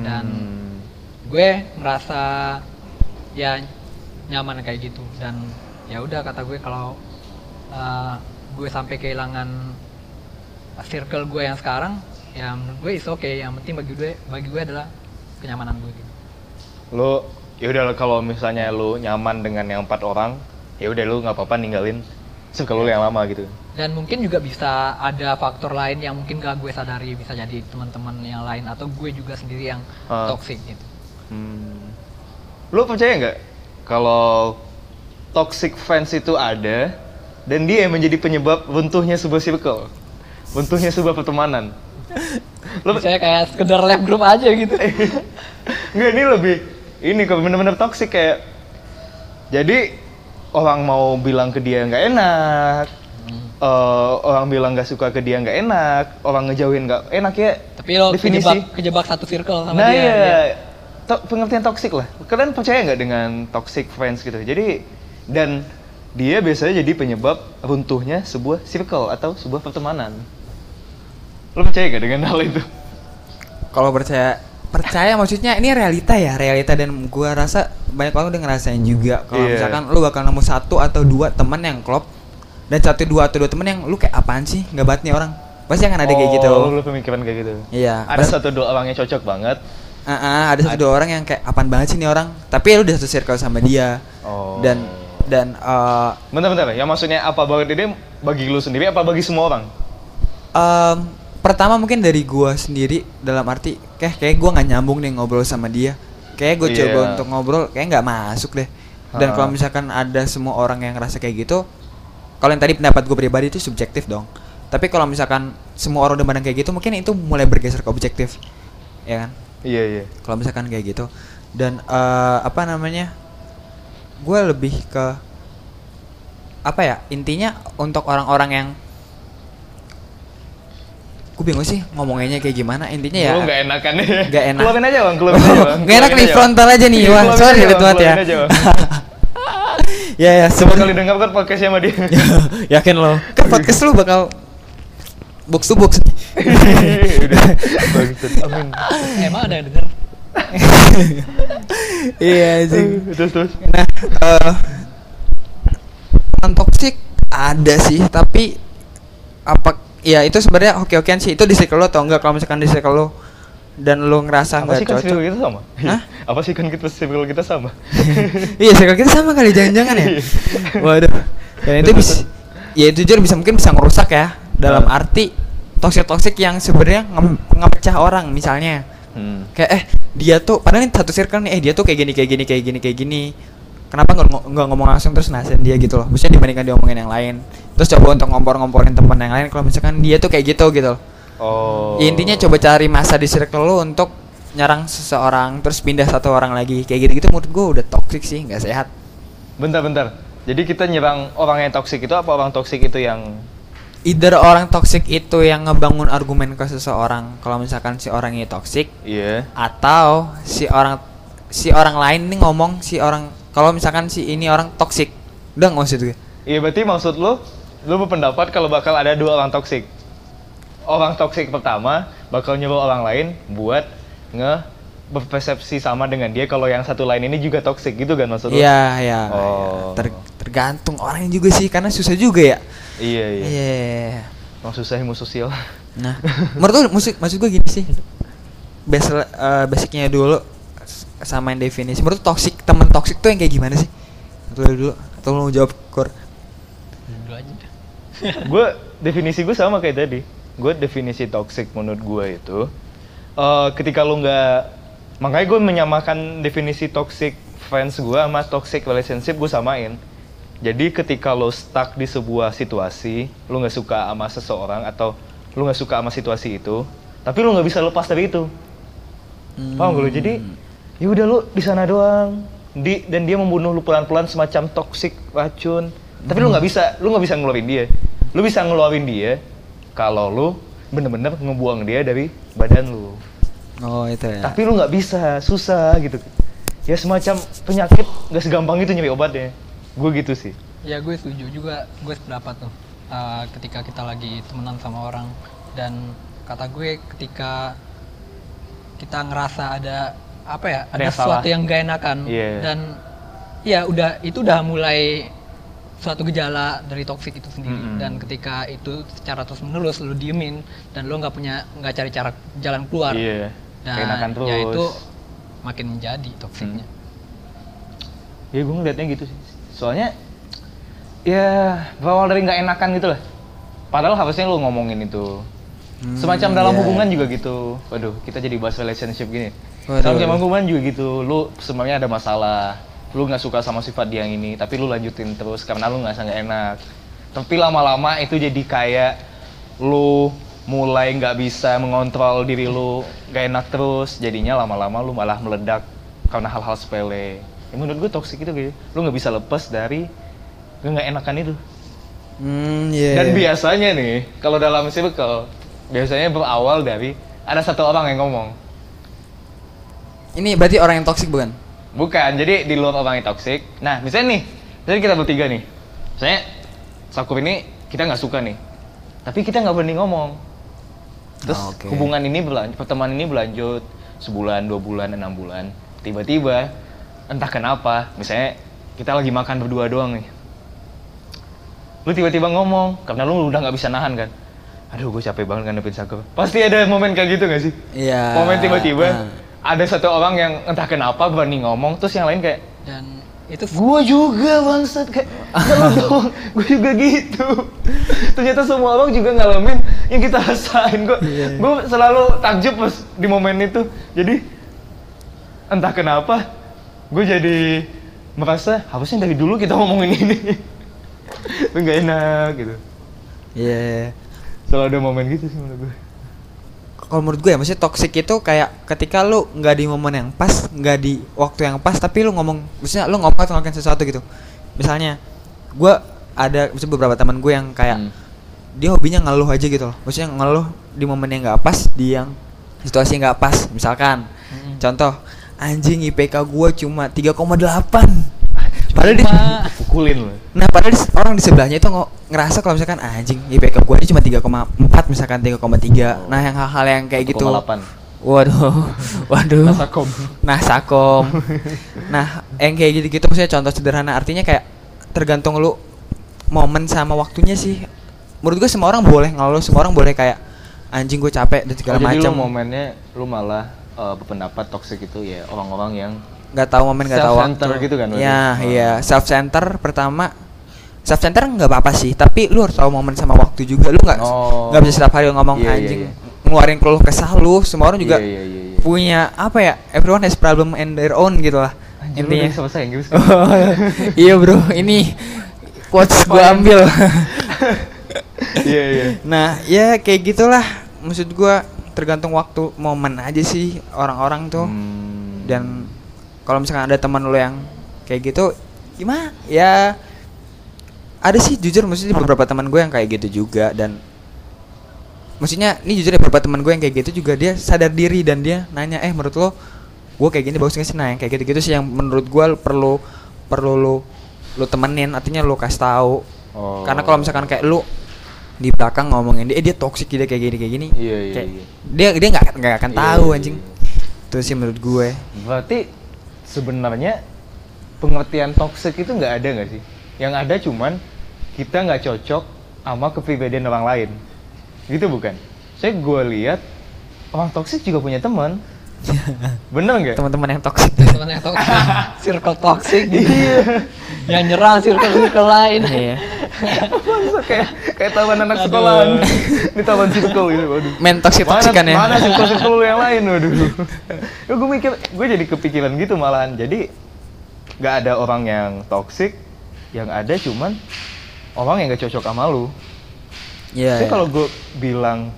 [SPEAKER 2] dan
[SPEAKER 1] Hmm.
[SPEAKER 2] gue merasa ya nyaman kayak gitu dan ya udah kata gue kalau uh, gue sampai kehilangan circle gue yang sekarang ya menurut gue is oke yang penting bagi gue bagi gue adalah kenyamanan gue gitu.
[SPEAKER 1] lu ya udah kalau misalnya lu nyaman dengan yang empat orang ya udah lu nggak apa-apa ninggalin circle lu yang lama gitu
[SPEAKER 2] dan mungkin juga bisa ada faktor lain yang mungkin gak gue sadari bisa jadi teman-teman yang lain atau gue juga sendiri yang
[SPEAKER 1] Ah.
[SPEAKER 2] toxic gitu
[SPEAKER 1] Hmm. Lu percaya nggak kalau toxic friends itu ada dan dia yang menjadi penyebab runtuhnya sebuah circle, runtuhnya sebuah pertemanan? Lu
[SPEAKER 2] saya kayak sekedar lab group aja gitu
[SPEAKER 1] nggak ini lebih ini kok bener-bener toxic kayak jadi orang mau bilang ke dia nggak enak, eh, orang bilang nggak suka ke dia nggak enak, orang ngejauhin nggak enak ya.
[SPEAKER 2] tapi lo
[SPEAKER 1] Definisi.
[SPEAKER 2] kejebak kejebak satu circle sama
[SPEAKER 1] nah
[SPEAKER 2] dia
[SPEAKER 1] iya,
[SPEAKER 2] dia.
[SPEAKER 1] To- pengertian toxic lah. Kalian percaya nggak dengan toxic friends gitu? Jadi dan dia biasanya jadi penyebab runtuhnya sebuah circle atau sebuah pertemanan. Lo percaya nggak dengan hal itu?
[SPEAKER 3] Kalau percaya percaya maksudnya ini realita ya realita dan gua rasa banyak orang udah ngerasain juga kalau
[SPEAKER 1] Iya.
[SPEAKER 3] misalkan lu bakal nemu satu atau dua temen yang klop dan satu dua atau dua temen yang lu kayak apaan sih nggak banget nih orang pasti akan ada kayak gitu
[SPEAKER 1] Oh, Lu pemikiran kayak gitu.
[SPEAKER 3] iya
[SPEAKER 1] Ada satu dua orangnya cocok banget.
[SPEAKER 3] Ah, ah, ada satu dua orang yang kayak apaan banget sih nih orang tapi lu udah satu circle sama dia
[SPEAKER 1] Oh.
[SPEAKER 3] dan dan eh,
[SPEAKER 1] Bentar-bentar, yang maksudnya apa? Banget ini bagi lu sendiri apa bagi semua orang?
[SPEAKER 3] em, pertama mungkin dari gua sendiri dalam arti kayak kayak gua nggak nyambung nih ngobrol sama dia. Kayak gue coba
[SPEAKER 1] Iya.
[SPEAKER 3] untuk ngobrol kayak nggak masuk deh. Dan kalau misalkan ada semua orang yang ngerasa kayak gitu kalau yang tadi pendapat gue pribadi itu subjektif dong. Tapi kalau misalkan semua orang udah mandang kayak gitu mungkin itu mulai bergeser ke objektif. Ya kan?
[SPEAKER 1] Iya, iya.
[SPEAKER 3] kalau misalkan kayak gitu. Dan eh, apa namanya gue lebih ke apa ya intinya untuk orang-orang yang gue bingung sih ngomongnya kayak gimana intinya ya
[SPEAKER 1] Lu nggak enakan ya?
[SPEAKER 3] Nggak enak.
[SPEAKER 1] Keluarin aja bang, keluarin aja bang.
[SPEAKER 3] Nggak enak nih
[SPEAKER 1] aja,
[SPEAKER 3] frontal aja nih wah sorry ribet
[SPEAKER 1] Bang,
[SPEAKER 3] banget ya ya ya
[SPEAKER 1] Semua
[SPEAKER 3] sebenarnya
[SPEAKER 1] kali dengar kan podcastnya sama dia.
[SPEAKER 3] yakin lo kan podcast lu bakal box to box
[SPEAKER 1] Udah, bangsat. Amin.
[SPEAKER 2] emang ada yang denger
[SPEAKER 3] iya sih
[SPEAKER 1] Terus terus.
[SPEAKER 3] Nah, eh non toxic ada sih, tapi apa ya itu sebenarnya oke-okean sih. Itu di circle lo atau enggak kalau misalkan di circle lo dan lo ngerasa
[SPEAKER 1] Apa
[SPEAKER 3] nggak
[SPEAKER 1] sih kan
[SPEAKER 3] cocok.
[SPEAKER 1] circle kita sama?
[SPEAKER 3] Hah?
[SPEAKER 1] Apa sih kan kita circle kita sama?
[SPEAKER 3] iya, circle kita sama kali jangan-jangan ya. Waduh. Dan itu bisa ya itu jujur bisa mungkin bisa ngerusak ya dalam arti toxic toxic yang sebenarnya nge- ngepecah orang misalnya.
[SPEAKER 1] Hmm.
[SPEAKER 3] kayak eh dia tuh padahal ini satu circle nih eh dia tuh kayak gini kayak gini kayak gini kayak gini kenapa nggak ngo- nggak ngomong langsung terus nasihin dia gitu loh maksudnya dibandingkan dia ngomongin yang lain terus coba untuk ngompor-ngomporin teman yang lain kalau misalkan dia tuh kayak gitu gitu loh
[SPEAKER 1] Oh.
[SPEAKER 3] Ya, intinya coba cari masa di circle lo untuk nyerang seseorang terus pindah satu orang lagi kayak gitu gitu menurut gue udah toxic sih nggak sehat
[SPEAKER 1] Bentar bentar. Jadi kita nyerang orang yang toksik itu apa orang toksik itu yang
[SPEAKER 3] either orang toxic itu yang ngebangun argumen ke seseorang kalau misalkan si orang ini toxic
[SPEAKER 1] Iya.
[SPEAKER 3] atau si orang si orang lain nih ngomong si orang kalau misalkan si ini orang toksik udah nggak usah gue
[SPEAKER 1] Iya berarti maksud lu lu berpendapat kalau bakal ada dua orang toksik. Orang toksik pertama bakal nyuruh orang lain buat nge berpersepsi sama dengan dia kalau yang satu lain ini juga toksik gitu kan maksud lu?
[SPEAKER 3] iya iya
[SPEAKER 1] Oh.
[SPEAKER 3] Ter- tergantung orangnya juga sih karena susah juga ya
[SPEAKER 1] Iya iya.
[SPEAKER 3] iya
[SPEAKER 1] Emang susah ilmu sosial.
[SPEAKER 3] nah menurut lu musik maksud gue gini sih. Bas eh, basicnya dulu samain definisi. Menurut toxic teman toxic tuh yang kayak gimana sih? Atau lu dulu atau lu mau jawab kor
[SPEAKER 2] dulu aja
[SPEAKER 1] gue definisi gue sama kayak tadi. Gue definisi toxic menurut gue itu eh, ketika lu nggak makanya gue menyamakan definisi toxic friends gue sama toxic relationship gue samain jadi ketika lo stuck di sebuah situasi lu nggak suka sama seseorang atau lu nggak suka sama situasi itu tapi lu nggak bisa lepas dari itu. Paham gak lu jadi ya udah lu di sana doang. Di dan dia membunuh lu pelan-pelan semacam toxic racun. Tapi lu nggak bisa lu nggak bisa ngeluarin dia. Lu bisa ngeluarin dia kalau lu bener-bener ngebuang dia dari badan lu
[SPEAKER 3] oh itu ya.
[SPEAKER 1] Tapi lu nggak bisa susah gitu. Ya semacam penyakit nggak segampang itu nyari obatnya gue gitu sih.
[SPEAKER 2] Ya gue setuju juga, gue sependapat tuh. Uh, ketika kita lagi temenan sama orang. Dan kata gue ketika kita ngerasa ada apa ya,
[SPEAKER 1] Ada
[SPEAKER 2] ada,
[SPEAKER 1] yang
[SPEAKER 2] sesuatu
[SPEAKER 1] salah.
[SPEAKER 2] yang gak enakan.
[SPEAKER 1] Iya.
[SPEAKER 2] dan ya udah itu udah mulai suatu gejala dari toxic itu sendiri.
[SPEAKER 1] Mm-mm.
[SPEAKER 2] dan ketika itu secara terus menerus lu diemin dan lu nggak punya nggak cari cara jalan keluar.
[SPEAKER 1] Iya.
[SPEAKER 2] Dan
[SPEAKER 1] keenakan terus
[SPEAKER 2] ya itu makin menjadi toksiknya
[SPEAKER 1] ya gue ngeliatnya gitu sih soalnya ya berawal dari nggak enakan gitu lah. Padahal harusnya lu ngomongin itu.
[SPEAKER 3] Hmm,
[SPEAKER 1] semacam dalam
[SPEAKER 3] iya.
[SPEAKER 1] hubungan juga gitu. Waduh kita jadi bahas relationship gini. Sama hubungan juga gitu lu sebenarnya ada masalah. Lu nggak suka sama sifat dia yang ini tapi lu lanjutin terus karena lu nggak nggak enak. Tapi lama-lama itu jadi kayak lu mulai nggak bisa mengontrol diri lu nggak enak terus. Jadinya lama-lama lu malah meledak karena hal-hal sepele ya, menurut gue toksik itu kayak lu nggak bisa lepas dari nggak enakan itu
[SPEAKER 3] Hmm, iya.
[SPEAKER 1] dan biasanya nih, kalau dalam circle, biasanya berawal dari ada satu orang yang ngomong.
[SPEAKER 3] Ini berarti orang yang toksik bukan?
[SPEAKER 1] Bukan, jadi di luar orang yang toxic. Nah, misalnya nih, misalnya kita bertiga nih. Misalnya, Sakur ini kita nggak suka nih. Tapi kita nggak berani ngomong. Terus
[SPEAKER 3] Oh, oke.
[SPEAKER 1] hubungan ini berlanjut, pertemanan ini berlanjut sebulan, dua bulan, enam bulan. Tiba-tiba, entah kenapa, misalnya kita lagi makan berdua doang nih. Lu tiba-tiba ngomong, karena lu udah nggak bisa nahan kan. Aduh, gue capek banget ngadepin Sakur. Pasti ada momen kayak gitu gak sih?
[SPEAKER 3] Iya.
[SPEAKER 1] momen tiba-tiba
[SPEAKER 3] Ah.
[SPEAKER 1] ada satu orang yang entah kenapa berani ngomong terus yang lain kayak
[SPEAKER 2] dan itu
[SPEAKER 1] gue juga bangsat kayak "Nggak lu doang gue juga gitu ternyata semua orang juga ngalamin yang kita rasain kok
[SPEAKER 3] Iya.
[SPEAKER 1] gue selalu takjub pas di momen itu jadi entah kenapa gue jadi merasa harusnya dari dulu kita ngomongin ini itu nggak enak gitu
[SPEAKER 3] Iya.
[SPEAKER 1] selalu ada momen gitu sih menurut gue
[SPEAKER 3] Kalau menurut gue ya, maksudnya toxic itu kayak ketika lu nggak di momen yang pas, nggak di waktu yang pas, tapi lu ngomong, maksudnya lu ngomong atau ngelakuin sesuatu gitu. Misalnya, gue ada maksudnya beberapa teman gue yang kayak
[SPEAKER 1] Hmm.
[SPEAKER 3] dia hobinya ngeluh aja gitu loh. Maksudnya ngeluh di momen yang nggak pas, di yang situasi yang nggak pas. Misalkan,
[SPEAKER 2] Mm-mm.
[SPEAKER 3] contoh, anjing IPK gue cuma 3,8. Padahal di,
[SPEAKER 1] pukulin loh
[SPEAKER 3] Nah, padahal di- orang di sebelahnya itu ngerasa kalau misalkan "Ah, anjing IPK gua ini cuma 3,4 misalkan 3,3.
[SPEAKER 1] Oh.
[SPEAKER 3] Nah, yang hal-hal yang kayak gitu.
[SPEAKER 1] 1,8.
[SPEAKER 3] Waduh. Waduh.
[SPEAKER 1] Nah, sakom.
[SPEAKER 3] Nah, sakom. nah, yang kayak gitu-gitu maksudnya contoh sederhana artinya kayak tergantung lu momen sama waktunya sih. Menurut gua semua orang boleh ngeluh, semua orang boleh kayak anjing gue capek dan segala
[SPEAKER 1] Oh, jadi
[SPEAKER 3] macam.
[SPEAKER 1] lu momennya lu malah uh, berpendapat toxic itu ya orang-orang yang
[SPEAKER 3] nggak tahu momen nggak tahu waktu.
[SPEAKER 1] gitu kan berarti?
[SPEAKER 3] Iya,
[SPEAKER 1] Oh.
[SPEAKER 3] iya. Self center pertama self center nggak apa-apa sih, tapi lu harus tahu momen sama waktu juga. Lu nggak
[SPEAKER 1] Oh.
[SPEAKER 3] nggak bisa setiap hari ngomong
[SPEAKER 1] Iya, iya,
[SPEAKER 3] anjing
[SPEAKER 1] iya.
[SPEAKER 3] ngeluarin keluh kesah lu. Semua orang juga
[SPEAKER 1] Iya, iya, iya, iya.
[SPEAKER 3] punya apa ya? Everyone has problem in their own gitu lah.
[SPEAKER 1] Anjir, lu
[SPEAKER 3] Intinya.
[SPEAKER 1] bahasa Inggris kan?
[SPEAKER 3] Oh, iya bro, ini quotes gua ambil.
[SPEAKER 1] Iya, iya.
[SPEAKER 3] nah, ya kayak gitulah. Maksud gua tergantung waktu momen aja sih orang-orang tuh
[SPEAKER 1] Hmm.
[SPEAKER 3] dan kalau misalkan ada teman lo yang kayak gitu gimana ya ada sih jujur maksudnya beberapa teman gue yang kayak gitu juga dan maksudnya ini jujur ya beberapa teman gue yang kayak gitu juga dia sadar diri dan dia nanya eh menurut lo gue kayak gini bagus gak sih nah yang kayak gitu-gitu sih yang menurut gue perlu perlu lo lo temenin artinya lo kasih tahu
[SPEAKER 1] Oh.
[SPEAKER 3] karena kalau misalkan kayak lu di belakang ngomongin dia eh, dia toxic dia kayak gini kayak gini
[SPEAKER 1] Iya, iya,
[SPEAKER 3] kayak
[SPEAKER 1] iya.
[SPEAKER 3] dia dia nggak nggak akan
[SPEAKER 1] Iya,
[SPEAKER 3] tahu
[SPEAKER 1] iya,
[SPEAKER 3] anjing
[SPEAKER 1] iya.
[SPEAKER 3] itu sih menurut gue
[SPEAKER 1] Berarti sebenarnya pengertian toxic itu nggak ada nggak sih? Yang ada cuman kita nggak cocok sama kepribadian orang lain. Gitu bukan? Saya gue lihat orang toxic juga punya teman. Bener nggak?
[SPEAKER 3] teman-teman yang toxic
[SPEAKER 2] teman yang toxic circle toxic gitu yang nyerang circle circle lain
[SPEAKER 3] Iya.
[SPEAKER 1] Masa kayak kayak taman anak sekolahan di taman circle gitu. Waduh.
[SPEAKER 3] main toxic kan ya
[SPEAKER 1] Mana circle circle yang lain waduh. ya gue mikir, gue jadi kepikiran gitu malahan. Jadi nggak ada orang yang toxic, yang ada cuman orang yang gak cocok sama lu.
[SPEAKER 3] Iya.
[SPEAKER 1] Tapi
[SPEAKER 3] iya.
[SPEAKER 1] kalau gue bilang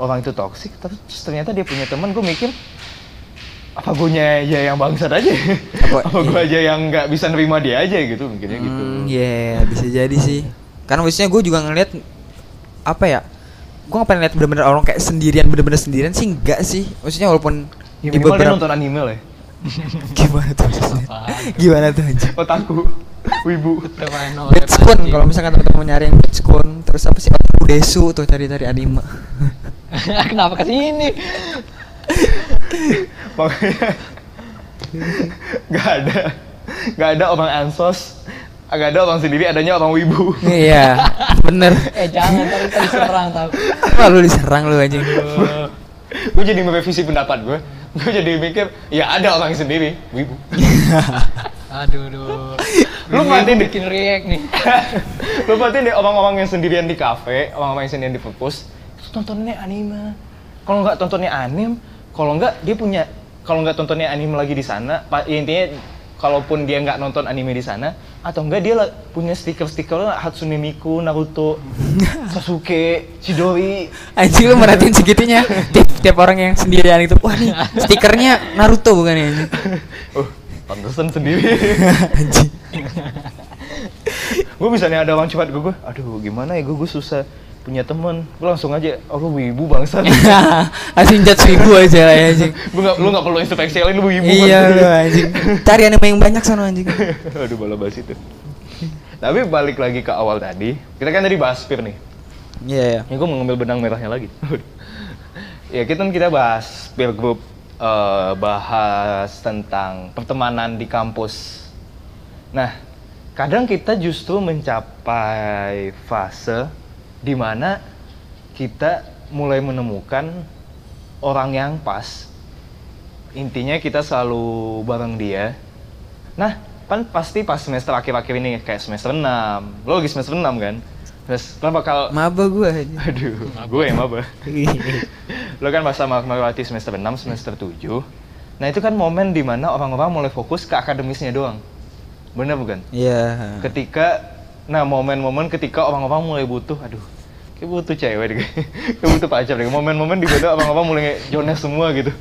[SPEAKER 1] orang itu toxic, terus ternyata dia punya teman, gue mikir apa gue ya yang bangsat aja?
[SPEAKER 3] Apa-
[SPEAKER 1] Apa, gue
[SPEAKER 3] iya.
[SPEAKER 1] aja yang nggak bisa nerima dia aja gitu, mikirnya gitu.
[SPEAKER 3] Hmm, Iya, bisa jadi sih. Karena maksudnya gue juga ngeliat apa ya? Gue nggak pernah lihat bener-bener orang kayak sendirian, bener-bener sendirian sih enggak sih. Maksudnya walaupun
[SPEAKER 1] Ya,
[SPEAKER 3] di
[SPEAKER 1] minimal dia
[SPEAKER 3] beberapa
[SPEAKER 1] nonton anime lah ya.
[SPEAKER 3] Gimana tuh? Gimana tuh anjing?
[SPEAKER 1] Otaku, wibu.
[SPEAKER 3] Betskun kalau misalkan teman-teman nyari yang Betskun terus apa sih Otaku Desu tuh cari-cari anime.
[SPEAKER 2] Kenapa ke sini?
[SPEAKER 1] Makanya nggak ada nggak ada orang ansos nggak ada orang sendiri adanya orang wibu
[SPEAKER 3] Iya, bener.
[SPEAKER 2] Eh jangan tadi tadi serang tau.
[SPEAKER 3] Wah lu diserang lu anjing.
[SPEAKER 1] gue jadi merevisi pendapat gue gue jadi mikir ya ada orang sendiri wibu
[SPEAKER 2] Aduh, duh.
[SPEAKER 1] Lu mati deh.
[SPEAKER 2] bikin react nih.
[SPEAKER 1] lu berarti deh orang-orang yang sendirian di kafe orang-orang yang sendirian di perpus itu tontonannya anime kalau nggak tontonnya anime kalau nggak dia punya kalau nggak tontonnya anime lagi di sana pa- ya intinya kalaupun dia nggak nonton anime di sana atau enggak dia punya stiker-stiker Hatsune Miku, Naruto, Sasuke, Chidori.
[SPEAKER 3] Anjing lu merhatiin segitunya. Tiap, tiap orang yang sendirian itu, wah nih stikernya Naruto bukan ya?
[SPEAKER 1] Oh, pantesan sendiri.
[SPEAKER 3] Anjing.
[SPEAKER 1] gue misalnya ada orang cepat gue, gue, aduh gimana ya gue, gue susah punya temen, gue langsung aja, oh lu wibu bangsa.
[SPEAKER 3] Asing judge wibu aja lah ya anjing.
[SPEAKER 1] gue gak, lu gak perlu inspeksialin lu wibu
[SPEAKER 3] Iya lu anjing. Cari anime yang banyak sana anjing.
[SPEAKER 1] aduh bala basi itu. Tapi balik lagi ke awal tadi, kita kan tadi bahas Spear nih.
[SPEAKER 3] Iya iya.
[SPEAKER 1] Ya gue mau ngambil benang merahnya lagi. ya kita kita bahas peer group, eh, bahas tentang pertemanan di kampus. Nah, kadang kita justru mencapai fase di mana kita mulai menemukan orang yang pas. Intinya kita selalu bareng dia. Nah, kan pasti pas semester akhir-akhir ini kayak semester 6. Lo lagi semester 6 kan? Terus lo bakal
[SPEAKER 3] Maba gua anjing.
[SPEAKER 1] Aduh, gue yang maba. Lo kan masa melewati semester 6, semester 7. Nah itu kan momen di mana orang-orang mulai fokus ke akademisnya doang. Bener bukan?
[SPEAKER 3] Iya.
[SPEAKER 1] Ketika, nah momen-momen ketika orang-orang mulai butuh, aduh, kayak butuh cewek deh, kayak butuh pacar deh. Momen-momen di mana orang-orang mulai jones semua gitu.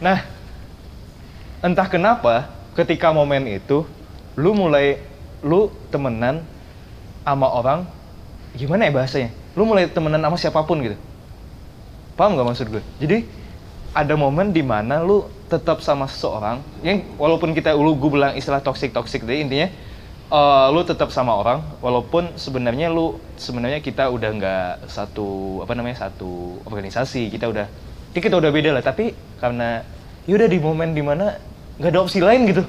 [SPEAKER 1] Nah, entah kenapa ketika momen itu, lu mulai, lu temenan sama orang, gimana ya bahasanya? Lu mulai temenan sama siapa pun gitu. Paham nggak maksud gue? Jadi ada momen di mana lu tetap sama seseorang yang walaupun kita lu gue bilang istilah toxic toxic tadi intinya eh, lu tetap sama orang walaupun sebenarnya lu sebenarnya kita udah nggak satu apa namanya satu organisasi kita udah ya kita udah beda lah tapi karena ya udah di momen di mana nggak ada opsi lain gitu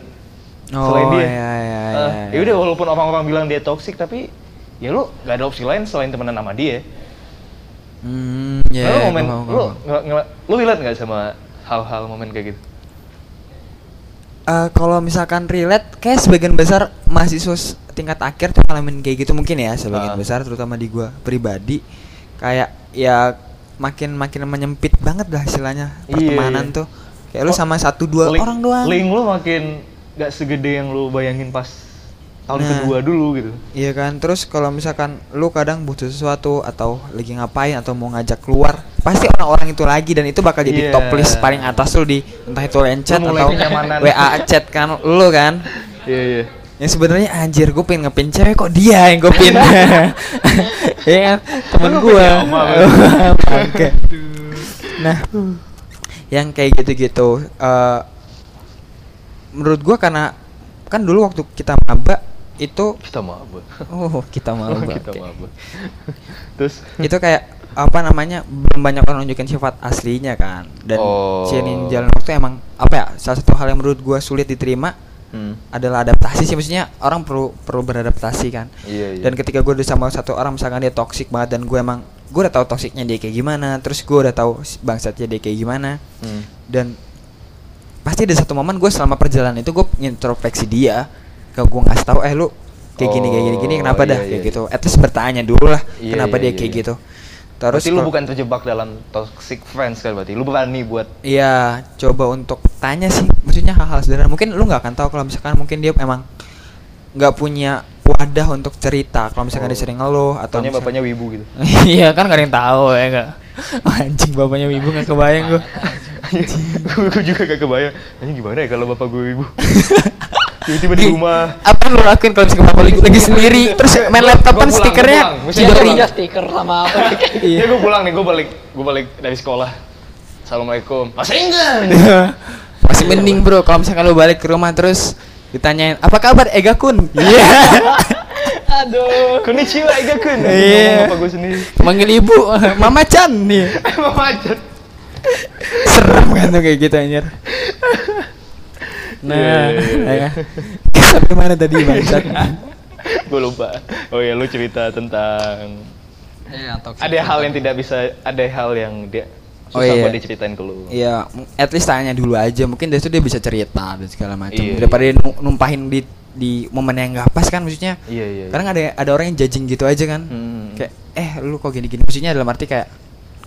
[SPEAKER 3] Oh,
[SPEAKER 1] selain dia.
[SPEAKER 3] iya, iya,
[SPEAKER 1] Eh,
[SPEAKER 3] iya,
[SPEAKER 1] ya udah walaupun orang-orang bilang dia toxic tapi ya lu nggak ada opsi lain selain temenan sama dia.
[SPEAKER 3] Hmm, ya. Ya,
[SPEAKER 1] momen
[SPEAKER 3] paham,
[SPEAKER 1] lu
[SPEAKER 3] gua paham.
[SPEAKER 1] nggak nggak- lu relate nggak sama hal-hal momen kayak gitu?
[SPEAKER 3] Eh, kalau misalkan relate, kayak sebagian besar mahasiswa tingkat akhir tuh ngalamin kayak gitu mungkin ya sebagian
[SPEAKER 1] Ah.
[SPEAKER 3] besar terutama di gua pribadi kayak ya makin makin menyempit banget lah istilahnya pertemanan
[SPEAKER 1] iya.
[SPEAKER 3] tuh kayak lu
[SPEAKER 1] Oh,
[SPEAKER 3] sama satu dua
[SPEAKER 1] Link-
[SPEAKER 3] orang doang
[SPEAKER 1] Link lu makin nggak segede yang lu bayangin pas tahun
[SPEAKER 3] Nah.
[SPEAKER 1] kedua dulu gitu.
[SPEAKER 3] Iya kan, terus kalau misalkan lu kadang butuh sesuatu atau lagi ngapain atau mau ngajak keluar, pasti orang-orang itu lagi dan itu bakal jadi top list paling atas lu di entah itu
[SPEAKER 1] mulai
[SPEAKER 3] atau. WA chat kan lu kan.
[SPEAKER 1] Iya iya.
[SPEAKER 3] Yang sebenarnya anjir gue pengen ngepin cewek kok dia yang gue pin. Iya kan, temen gue. Bangke. Nah, yang kayak gitu-gitu eh, menurut gua karena kan dulu waktu kita maba itu
[SPEAKER 1] Kita maba.
[SPEAKER 3] oh kita maba
[SPEAKER 1] kita
[SPEAKER 3] oke.
[SPEAKER 1] maba. Terus
[SPEAKER 3] itu kayak apa namanya belum banyak orang nunjukin sifat aslinya kan dan
[SPEAKER 1] Oh.
[SPEAKER 3] seiring jalan waktu emang apa ya salah satu hal yang menurut gua sulit diterima
[SPEAKER 1] hmm.
[SPEAKER 3] adalah adaptasi sih maksudnya orang perlu perlu beradaptasi kan
[SPEAKER 1] Iya iya.
[SPEAKER 3] dan ketika gue udah sama satu orang misalkan dia toksik banget dan gue emang gue udah tahu toksiknya dia kayak gimana terus gue udah tahu bangsatnya dia kayak gimana
[SPEAKER 1] Hmm.
[SPEAKER 3] dan pasti ada satu momen gue selama perjalanan itu gue introspeksi dia ke gue ngasih tahu eh lu kayak gini kayak gini gini
[SPEAKER 1] Oh,
[SPEAKER 3] kenapa dah
[SPEAKER 1] iya,
[SPEAKER 3] kayak
[SPEAKER 1] iya.
[SPEAKER 3] gitu at least bertanya dulu lah
[SPEAKER 1] Iya,
[SPEAKER 3] kenapa
[SPEAKER 1] iya,
[SPEAKER 3] dia
[SPEAKER 1] iya,
[SPEAKER 3] kayak
[SPEAKER 1] iya.
[SPEAKER 3] gitu terus
[SPEAKER 1] berarti lu bukan terjebak dalam toxic friends kan berarti. Lu berani buat
[SPEAKER 3] Iya, coba untuk tanya sih. Maksudnya hal-hal sederhana. Mungkin lu nggak akan tahu kalau misalkan mungkin dia emang nggak punya wadah untuk cerita. Kalau misalkan
[SPEAKER 1] Oh.
[SPEAKER 3] dia sering ngeluh atau misalkan-
[SPEAKER 1] bapaknya wibu gitu.
[SPEAKER 3] iya kan gak ada yang tahu ya enggak. Anjing bapaknya wibu nggak kebayang gua.
[SPEAKER 1] gue juga gak kebayang. Ini gimana ya kalau bapak gue wibu? Tiba-tiba di rumah.
[SPEAKER 3] Apa yang lu lakuin kalau misalkan bapak lagi, lagi sendiri terus main
[SPEAKER 1] Gua-
[SPEAKER 3] laptop
[SPEAKER 1] gua
[SPEAKER 3] kan
[SPEAKER 1] pulang,
[SPEAKER 3] stikernya.
[SPEAKER 1] Misalnya
[SPEAKER 2] dia stiker sama apa
[SPEAKER 3] Iya.
[SPEAKER 1] Ya gue pulang nih, gue balik, gue balik dari sekolah. Assalamualaikum. Masih enggak?
[SPEAKER 3] Masih mending bro kalau misalkan lu balik ke rumah terus ditanyain apa kabar Ega Kun? Iya.
[SPEAKER 2] Aduh.
[SPEAKER 1] Konnichiwa Ega Kun.
[SPEAKER 3] Iya.
[SPEAKER 1] Ngomong apa gue sendiri.
[SPEAKER 3] Manggil ibu Mama Chan nih.
[SPEAKER 1] Emang macet.
[SPEAKER 3] Serem kan tuh kayak gitu anjir. Nah,
[SPEAKER 1] Iya, iya, iya.
[SPEAKER 3] ya. Sampai mana tadi bangsat?
[SPEAKER 1] gue lupa. Oh ya lu cerita tentang
[SPEAKER 2] Iya, toxic.
[SPEAKER 1] ada hal yang tidak bisa ada hal yang dia
[SPEAKER 3] Oh,
[SPEAKER 1] susah
[SPEAKER 3] iya.
[SPEAKER 1] buat diceritain ke lu.
[SPEAKER 3] Iya, at least tanya dulu aja. Mungkin dari situ dia bisa cerita dan segala macam.
[SPEAKER 1] Iya,
[SPEAKER 3] Daripada dia nu- numpahin di di momen yang nggak pas kan maksudnya.
[SPEAKER 1] Iya iya.
[SPEAKER 3] Kadang ada ada orang yang judging gitu aja kan.
[SPEAKER 1] Hmm.
[SPEAKER 3] Kayak eh lu kok gini-gini. Maksudnya dalam arti kayak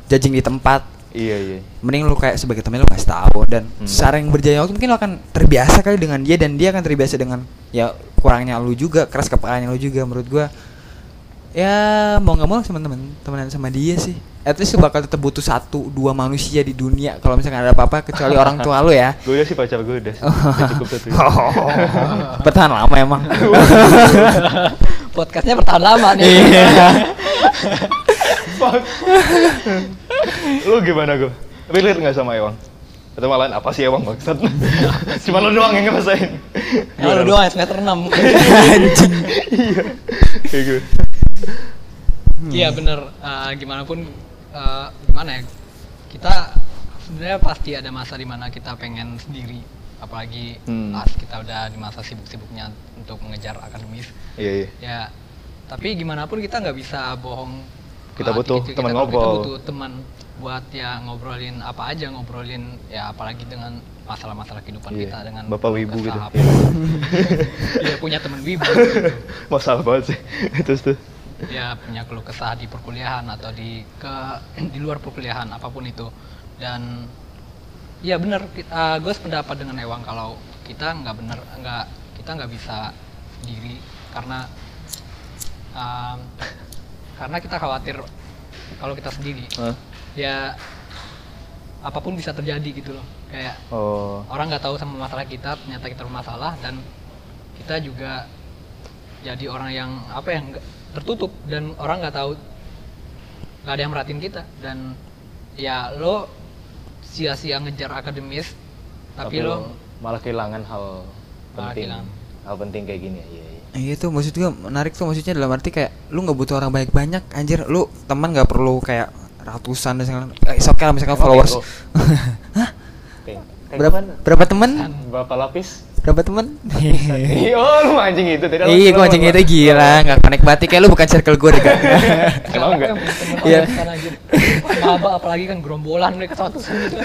[SPEAKER 3] judging di tempat.
[SPEAKER 1] Iya iya.
[SPEAKER 3] Mending lu kayak sebagai temen lu ngasih tahu dan
[SPEAKER 1] Hmm.
[SPEAKER 3] secara yang berjalan waktu mungkin lu akan terbiasa kali dengan dia dan dia akan terbiasa dengan ya kurangnya lu juga, keras kepalanya lu juga menurut gua. Ya mau nggak mau teman-teman temenan sama dia sih. At least lu bakal tetap butuh satu dua manusia di dunia kalau misalkan ada apa-apa kecuali orang tua lu ya.
[SPEAKER 1] Gue udah sih pacar gue udah. udah cukup satu.
[SPEAKER 3] Bertahan lama emang.
[SPEAKER 2] Podcastnya bertahan lama nih.
[SPEAKER 1] Lu gimana gue? Relate nggak sama Ewang? Atau malahan apa sih Ewang maksud? Cuma lu doang yang ngerasain.
[SPEAKER 2] Ya lu doang yang 6.
[SPEAKER 3] Anjing.
[SPEAKER 1] Iya. Kayak gue.
[SPEAKER 2] Iya bener, Eh, gimana pun eh, gimana ya kita sebenarnya pasti ada masa di mana kita pengen sendiri apalagi
[SPEAKER 1] Hmm.
[SPEAKER 2] pas kita udah di masa sibuk-sibuknya untuk mengejar akademis
[SPEAKER 1] Iya iya.
[SPEAKER 2] ya tapi gimana pun kita nggak bisa bohong
[SPEAKER 1] Kita
[SPEAKER 2] eh,
[SPEAKER 1] butuh
[SPEAKER 2] dikit-dikit
[SPEAKER 1] teman
[SPEAKER 2] kita-
[SPEAKER 1] ngobrol.
[SPEAKER 2] kita butuh teman buat ya ngobrolin apa aja ngobrolin ya apalagi dengan masalah-masalah kehidupan
[SPEAKER 1] Iya.
[SPEAKER 2] kita dengan
[SPEAKER 1] Bapak wibu gitu. Iya
[SPEAKER 2] punya teman wibu
[SPEAKER 1] Masalah banget sih. Terus tuh.
[SPEAKER 2] ya punya keluh kesah di perkuliahan atau di ke di luar perkuliahan apa pun itu dan ya benar gue sependapat dengan Ewang kalau kita nggak benar nggak kita nggak bisa sendiri karena um, karena kita khawatir kalau kita sendiri
[SPEAKER 1] Hah?
[SPEAKER 2] ya apa pun bisa terjadi gitu loh kayak
[SPEAKER 1] Oh.
[SPEAKER 2] orang nggak tahu sama masalah kita ternyata kita bermasalah dan kita juga jadi orang yang apa yang tertutup dan orang nggak tahu nggak ada yang merhatiin kita dan ya lo sia-sia ngejar akademis tapi, lo
[SPEAKER 1] malah kehilangan hal
[SPEAKER 2] Malah
[SPEAKER 1] penting.
[SPEAKER 2] kehilangan.
[SPEAKER 1] Hal penting kayak gini ya. Iya iya.
[SPEAKER 3] Iya tuh maksud gua menarik tuh maksudnya dalam arti kayak lu nggak butuh orang banyak-banyak anjir lu teman nggak perlu kayak ratusan dan segala eh, oke lah misalkan followers
[SPEAKER 1] oh.
[SPEAKER 3] Hah? Berapa berapa temen
[SPEAKER 1] Berapa lapis?
[SPEAKER 3] berapa temen
[SPEAKER 1] Iya, oh lu mancing itu tadi.
[SPEAKER 3] iya gua mancing itu gila nggak connect batik kayak lu bukan circle gue deh
[SPEAKER 1] Kenapa enggak?
[SPEAKER 3] Iya.
[SPEAKER 2] maba apalagi kan gerombolan mereka satu gitu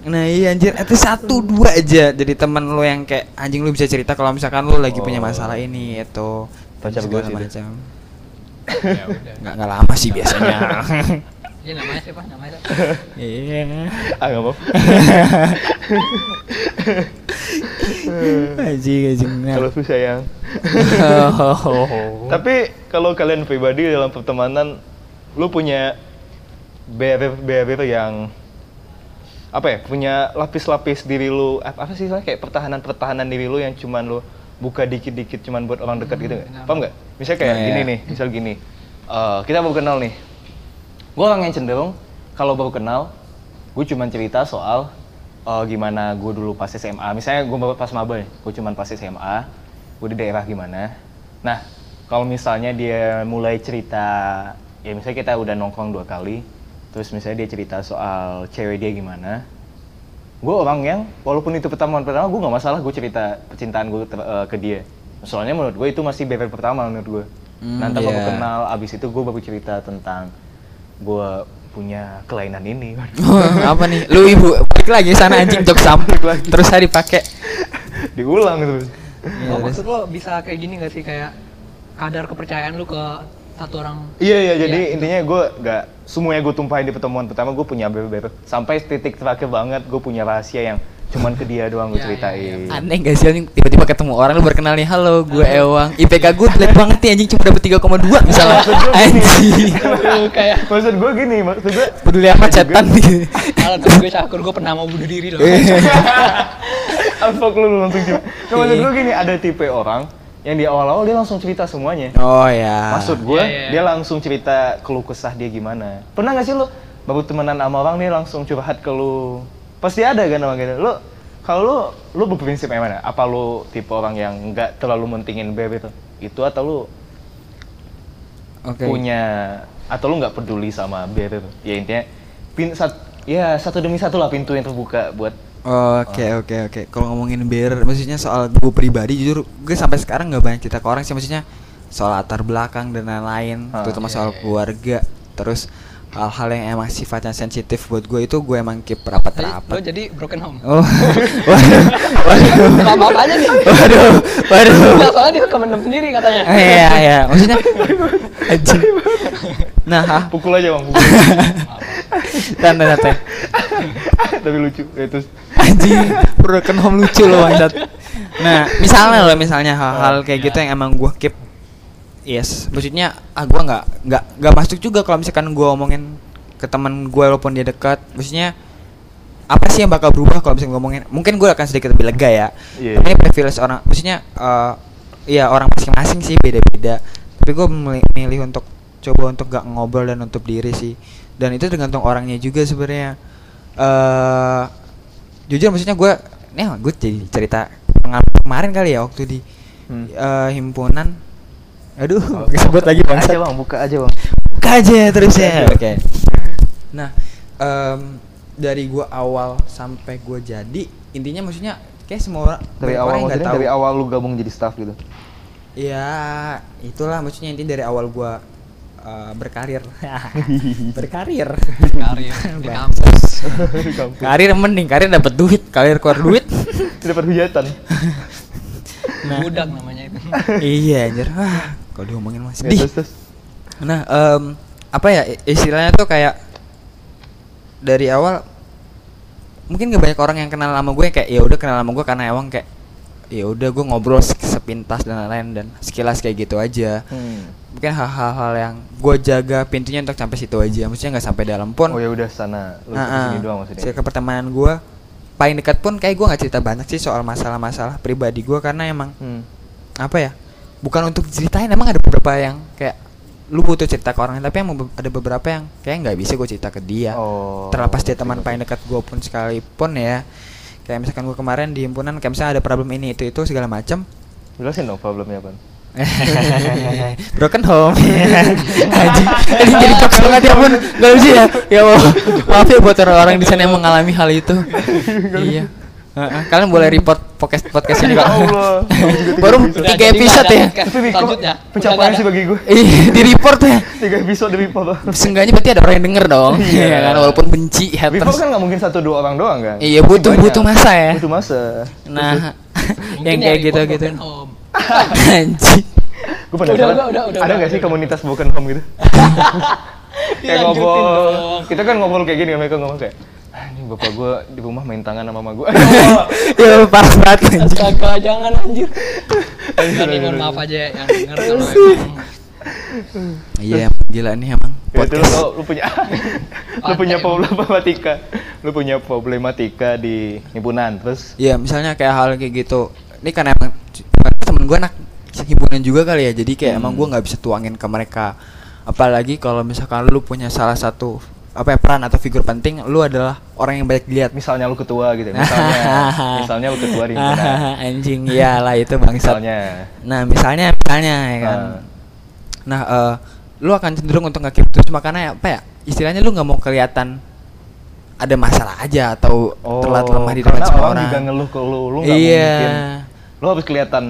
[SPEAKER 3] nah iya anjir itu satu dua aja jadi teman lu yang kayak anjing lu bisa cerita kalau misalkan lu lagi punya
[SPEAKER 1] Oh.
[SPEAKER 3] masalah ini itu
[SPEAKER 1] Pacar gua sih
[SPEAKER 3] macam
[SPEAKER 2] ya udah
[SPEAKER 3] nggak nggak lama sih biasanya
[SPEAKER 2] ya namanya siapa namanya siapa?
[SPEAKER 3] iya
[SPEAKER 1] Ah, enggak apa.
[SPEAKER 3] anjing Nah.
[SPEAKER 1] Kalau lu sayang.
[SPEAKER 3] Oh.
[SPEAKER 1] Tapi kalau kalian pribadi dalam pertemanan lu punya barrier barrier yang apa ya punya lapis-lapis diri lu apa, apa sih kayak pertahanan-pertahanan diri lu yang cuman lu buka dikit-dikit cuman buat orang dekat gitu nggak?
[SPEAKER 2] benar.
[SPEAKER 1] Paham nggak? Misalnya kayak
[SPEAKER 3] Iya,
[SPEAKER 1] gini
[SPEAKER 3] iya.
[SPEAKER 1] nih, misal gini, eh, kita baru kenal nih. Gue orang yang cenderung kalau baru kenal, gue cuman cerita soal eh, gimana gue dulu pas SMA. Misalnya gue baru pas maba nih, gue cuman pas SMA, gue di daerah gimana. Nah, kalau misalnya dia mulai cerita, ya misalnya kita udah nongkrong dua kali, terus misalnya dia cerita soal cewek dia gimana, gue orang yang walaupun itu pertemuan pertama gue nggak masalah gue cerita percintaan gue ke dia soalnya menurut gue itu masih barrier pertama menurut gue
[SPEAKER 3] Hmm,
[SPEAKER 1] nanti baru
[SPEAKER 3] iya.
[SPEAKER 1] kenal abis itu gue baru cerita tentang gue punya kelainan ini
[SPEAKER 3] apa nih? Lu ibu balik lagi sana anjing jok sam. Terus saya dipakai.
[SPEAKER 1] diulang terus
[SPEAKER 3] Iya,
[SPEAKER 2] Oh, maksud lo bisa kayak gini gak sih kayak kadar kepercayaan lu ke satu orang.
[SPEAKER 1] Iya iya jadi
[SPEAKER 2] Iya,
[SPEAKER 1] intinya gue nggak semuanya gue tumpahin di pertemuan pertama gue punya barrier sampai titik terakhir banget gue punya rahasia yang cuman ke dia doang gue
[SPEAKER 2] Iya, iya,
[SPEAKER 1] ceritain.
[SPEAKER 2] iya.
[SPEAKER 3] Aneh gak sih anjing? Tiba-tiba ketemu orang lu berkenal nih halo gue Ewang. IPK gue jelek banget nih anjing cuma dapet 3,2 misalnya. Anjing.
[SPEAKER 2] Kayak
[SPEAKER 1] maksud gue gini maksud gue
[SPEAKER 3] peduli amat cetan gitu
[SPEAKER 2] kalau tuh gue cakur gue pernah mau bunuh diri loh.
[SPEAKER 1] Apa lu langsung Nggak, maksud gue gini ada tipe orang yang di awal-awal dia langsung cerita semuanya
[SPEAKER 3] oh ya
[SPEAKER 1] Maksud gue,
[SPEAKER 2] Iya, iya.
[SPEAKER 1] dia langsung cerita keluh kesah dia gimana. Pernah gak sih lu baru temenan sama orang dia langsung curhat ke lu? Pasti ada kan orang gitu. Lu Kalau lu, lu berprinsip yang mana? Apa lu tipe orang yang nggak terlalu mentingin BB itu? Itu atau lu
[SPEAKER 3] Oke.
[SPEAKER 1] punya atau lu nggak peduli sama BB itu? Ya intinya pin sat, ya satu demi satu lah pintu yang terbuka buat
[SPEAKER 3] Oke oke oke. Kalau ngomongin bear, maksudnya soal gue pribadi jujur gue sampai sekarang nggak banyak cerita ke orang sih maksudnya soal latar belakang dan lain-lain,
[SPEAKER 1] Ah,
[SPEAKER 3] terutama
[SPEAKER 2] iya,
[SPEAKER 3] soal
[SPEAKER 2] iya.
[SPEAKER 3] keluarga, terus hal-hal yang emang sifatnya sensitif buat gue itu gue emang keep rapat
[SPEAKER 2] Jadi, lo jadi broken home.
[SPEAKER 3] Oh, waduh, waduh,
[SPEAKER 2] apa aja nih.
[SPEAKER 3] waduh, waduh.
[SPEAKER 2] Nggak, soalnya dia kemendem sendiri katanya.
[SPEAKER 3] Eh, Iya iya, maksudnya anjing. Nah, ah,
[SPEAKER 1] pukul aja bang, pukul.
[SPEAKER 3] santai.
[SPEAKER 1] Tapi lucu. Ya, terus
[SPEAKER 3] Anjing, broken home lucu loh bangsat. Nah, misalnya loh, misalnya hal-hal kayak gitu yang emang gua keep Yes, maksudnya ah gua nggak nggak nggak masuk juga kalau misalkan gua omongin ke teman gua walaupun dia dekat. Maksudnya apa sih yang bakal berubah kalau misalnya ngomongin? Mungkin gua akan sedikit lebih lega ya.
[SPEAKER 1] Iya,
[SPEAKER 3] Tapi
[SPEAKER 1] iya.
[SPEAKER 3] ini privilege orang, maksudnya eh ya orang masing-masing sih beda-beda. Tapi gua milih, milih untuk coba untuk gak ngobrol dan nutup diri sih. Dan itu tergantung orangnya juga sebenarnya. eh jujur maksudnya gue nih gue jadi cerita pengalaman kemarin kali ya waktu di
[SPEAKER 1] Hmm.
[SPEAKER 3] eh, himpunan aduh
[SPEAKER 1] Oh,
[SPEAKER 3] kesebut lagi bangsat
[SPEAKER 1] aja bang, buka aja bang.
[SPEAKER 3] buka aja terus ya oke nah em, dari gue awal sampai gue jadi intinya maksudnya kayak semua orang
[SPEAKER 1] Dari awal
[SPEAKER 3] orang
[SPEAKER 1] dari awal lu gabung jadi staff gitu.
[SPEAKER 3] ya itulah maksudnya intinya dari awal gue eh, berkarir berkarir
[SPEAKER 2] Karir di
[SPEAKER 3] Bang.
[SPEAKER 2] kampus.
[SPEAKER 1] Kampus.
[SPEAKER 3] karir mending karir dapat duit karir keluar duit
[SPEAKER 1] Dapat hujatan.
[SPEAKER 3] Nah.
[SPEAKER 2] Budak namanya itu.
[SPEAKER 3] iya anjir wah kalau diomongin masih
[SPEAKER 1] Ya,
[SPEAKER 3] sedih
[SPEAKER 1] terus, terus.
[SPEAKER 3] Nah, em, apa ya istilahnya tuh kayak dari awal mungkin gak banyak orang yang kenal sama gue kayak ya udah kenal sama gue karena emang kayak ya udah gue ngobrol se- sepintas dan lain-lain dan sekilas kayak gitu aja.
[SPEAKER 1] Hmm.
[SPEAKER 3] Mungkin hal-hal yang gue jaga pintunya untuk sampai situ aja. Maksudnya nggak sampai dalam pun.
[SPEAKER 1] Oh ya udah sana, lu
[SPEAKER 3] Ah, ah.
[SPEAKER 1] sini doang maksudnya.
[SPEAKER 3] Circle pertemanan gue paling dekat pun kayak gue nggak cerita banyak sih soal masalah-masalah pribadi gue karena emang
[SPEAKER 1] Hmm.
[SPEAKER 3] apa ya bukan untuk ceritain emang ada beberapa yang kayak lu butuh cerita ke orang tapi emang be- ada beberapa yang kayak nggak bisa gue cerita ke dia.
[SPEAKER 1] Oh.
[SPEAKER 3] terlepas dia teman paling dekat gue pun sekalipun ya. Kayak misalkan gue kemarin di himpunan kayak misalnya ada problem ini itu itu segala macam
[SPEAKER 1] Jelasin dong problemnya apa?
[SPEAKER 3] broken home. Anjing ini jadi jokes banget ya pun nggak lucu ya. Ya maaf ya buat orang-orang di sana yang mengalami hal itu. Iya Kalian boleh report podcast podcast ini
[SPEAKER 1] Ya
[SPEAKER 3] kok
[SPEAKER 1] Allah.
[SPEAKER 3] baru tiga episode ya
[SPEAKER 2] Selanjutnya.
[SPEAKER 1] pencapaian sih bagi gue.
[SPEAKER 3] Iya, di report ya.
[SPEAKER 1] Tiga episode demi Papa.
[SPEAKER 3] Seenggaknya berarti ada orang yang denger dong.
[SPEAKER 1] Iya.
[SPEAKER 3] Iya kan walaupun benci haters.
[SPEAKER 1] kan nggak mungkin satu dua orang doang kan?
[SPEAKER 3] Iya, butuh- butuh masa ya.
[SPEAKER 1] Butuh masa.
[SPEAKER 3] Nah, yang
[SPEAKER 2] ya
[SPEAKER 3] kayak
[SPEAKER 2] report
[SPEAKER 3] gitu-gitu.
[SPEAKER 2] broken home.
[SPEAKER 3] Anjing.
[SPEAKER 1] Gue penasaran. Ada nggak sih komunitas broken home gitu? kayak ngobrol. Kita kan ngobrol kayak gini, mereka ngomong kayak, ini bapak gue di rumah main tangan sama mama gue.
[SPEAKER 3] Ya parah banget anjing.
[SPEAKER 2] Astaga, jangan anjir. Ini mohon maaf aja yang denger kalau emang
[SPEAKER 3] Iya, gila nih emang
[SPEAKER 1] Ya, itu lu,
[SPEAKER 3] podcast.
[SPEAKER 1] tau, lu punya lu punya
[SPEAKER 2] Pantai, emang.
[SPEAKER 1] problematika lu punya problematika di himpunan terus
[SPEAKER 3] Iya, misalnya kayak hal kayak gitu. Ini kan emang temen gue anak himpunan juga kali ya. Jadi kayak emang
[SPEAKER 1] Hmm.
[SPEAKER 3] gue nggak bisa tuangin ke mereka. Apalagi kalau misalkan lu punya salah satu apa ya, peran atau figur penting, lu adalah orang yang banyak dilihat.
[SPEAKER 1] misalnya lu ketua gitu misalnya misalnya lu ketua di
[SPEAKER 3] Anjing, iyalah itu bangsat.
[SPEAKER 1] misalnya
[SPEAKER 3] Nah, misalnya misalnya ya kan.
[SPEAKER 1] Ah.
[SPEAKER 3] Nah, eh lu akan cenderung untuk nge-keep itu cuma karena ya, apa ya? Istilahnya lu nggak mau kelihatan ada masalah aja atau terlihat lemah di depan
[SPEAKER 1] Oh,
[SPEAKER 3] semua
[SPEAKER 1] orang
[SPEAKER 3] orang.
[SPEAKER 1] juga ngeluh ke lu lu nggak
[SPEAKER 3] Iya.
[SPEAKER 1] mungkin lu harus kelihatan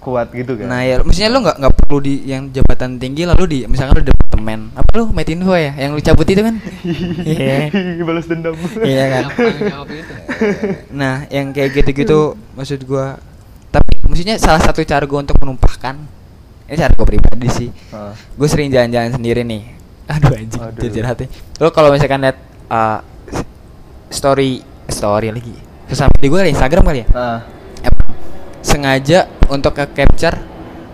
[SPEAKER 1] kuat gitu kan
[SPEAKER 3] Nah, ya maksudnya lu nggak nggak perlu di yang jabatan tinggi lalu di misalkan lu departemen. Apa lu metinfo ya yang lu cabut itu kan? Iya.
[SPEAKER 1] balas dendam
[SPEAKER 3] Iya kan.
[SPEAKER 2] Itu?
[SPEAKER 3] Nah, yang kayak gitu-gitu maksud gua tapi maksudnya salah satu cara gua untuk menumpahkan ini cara gua pribadi sih.
[SPEAKER 1] Ah.
[SPEAKER 3] gue sering jalan-jalan sendiri nih aduh anjing
[SPEAKER 1] Aduh.
[SPEAKER 3] jujur hati lo kalau misalkan lihat uh, story story lagi sosial media gue kali Instagram kali ya
[SPEAKER 1] Ah.
[SPEAKER 3] Sengaja untuk ke capture.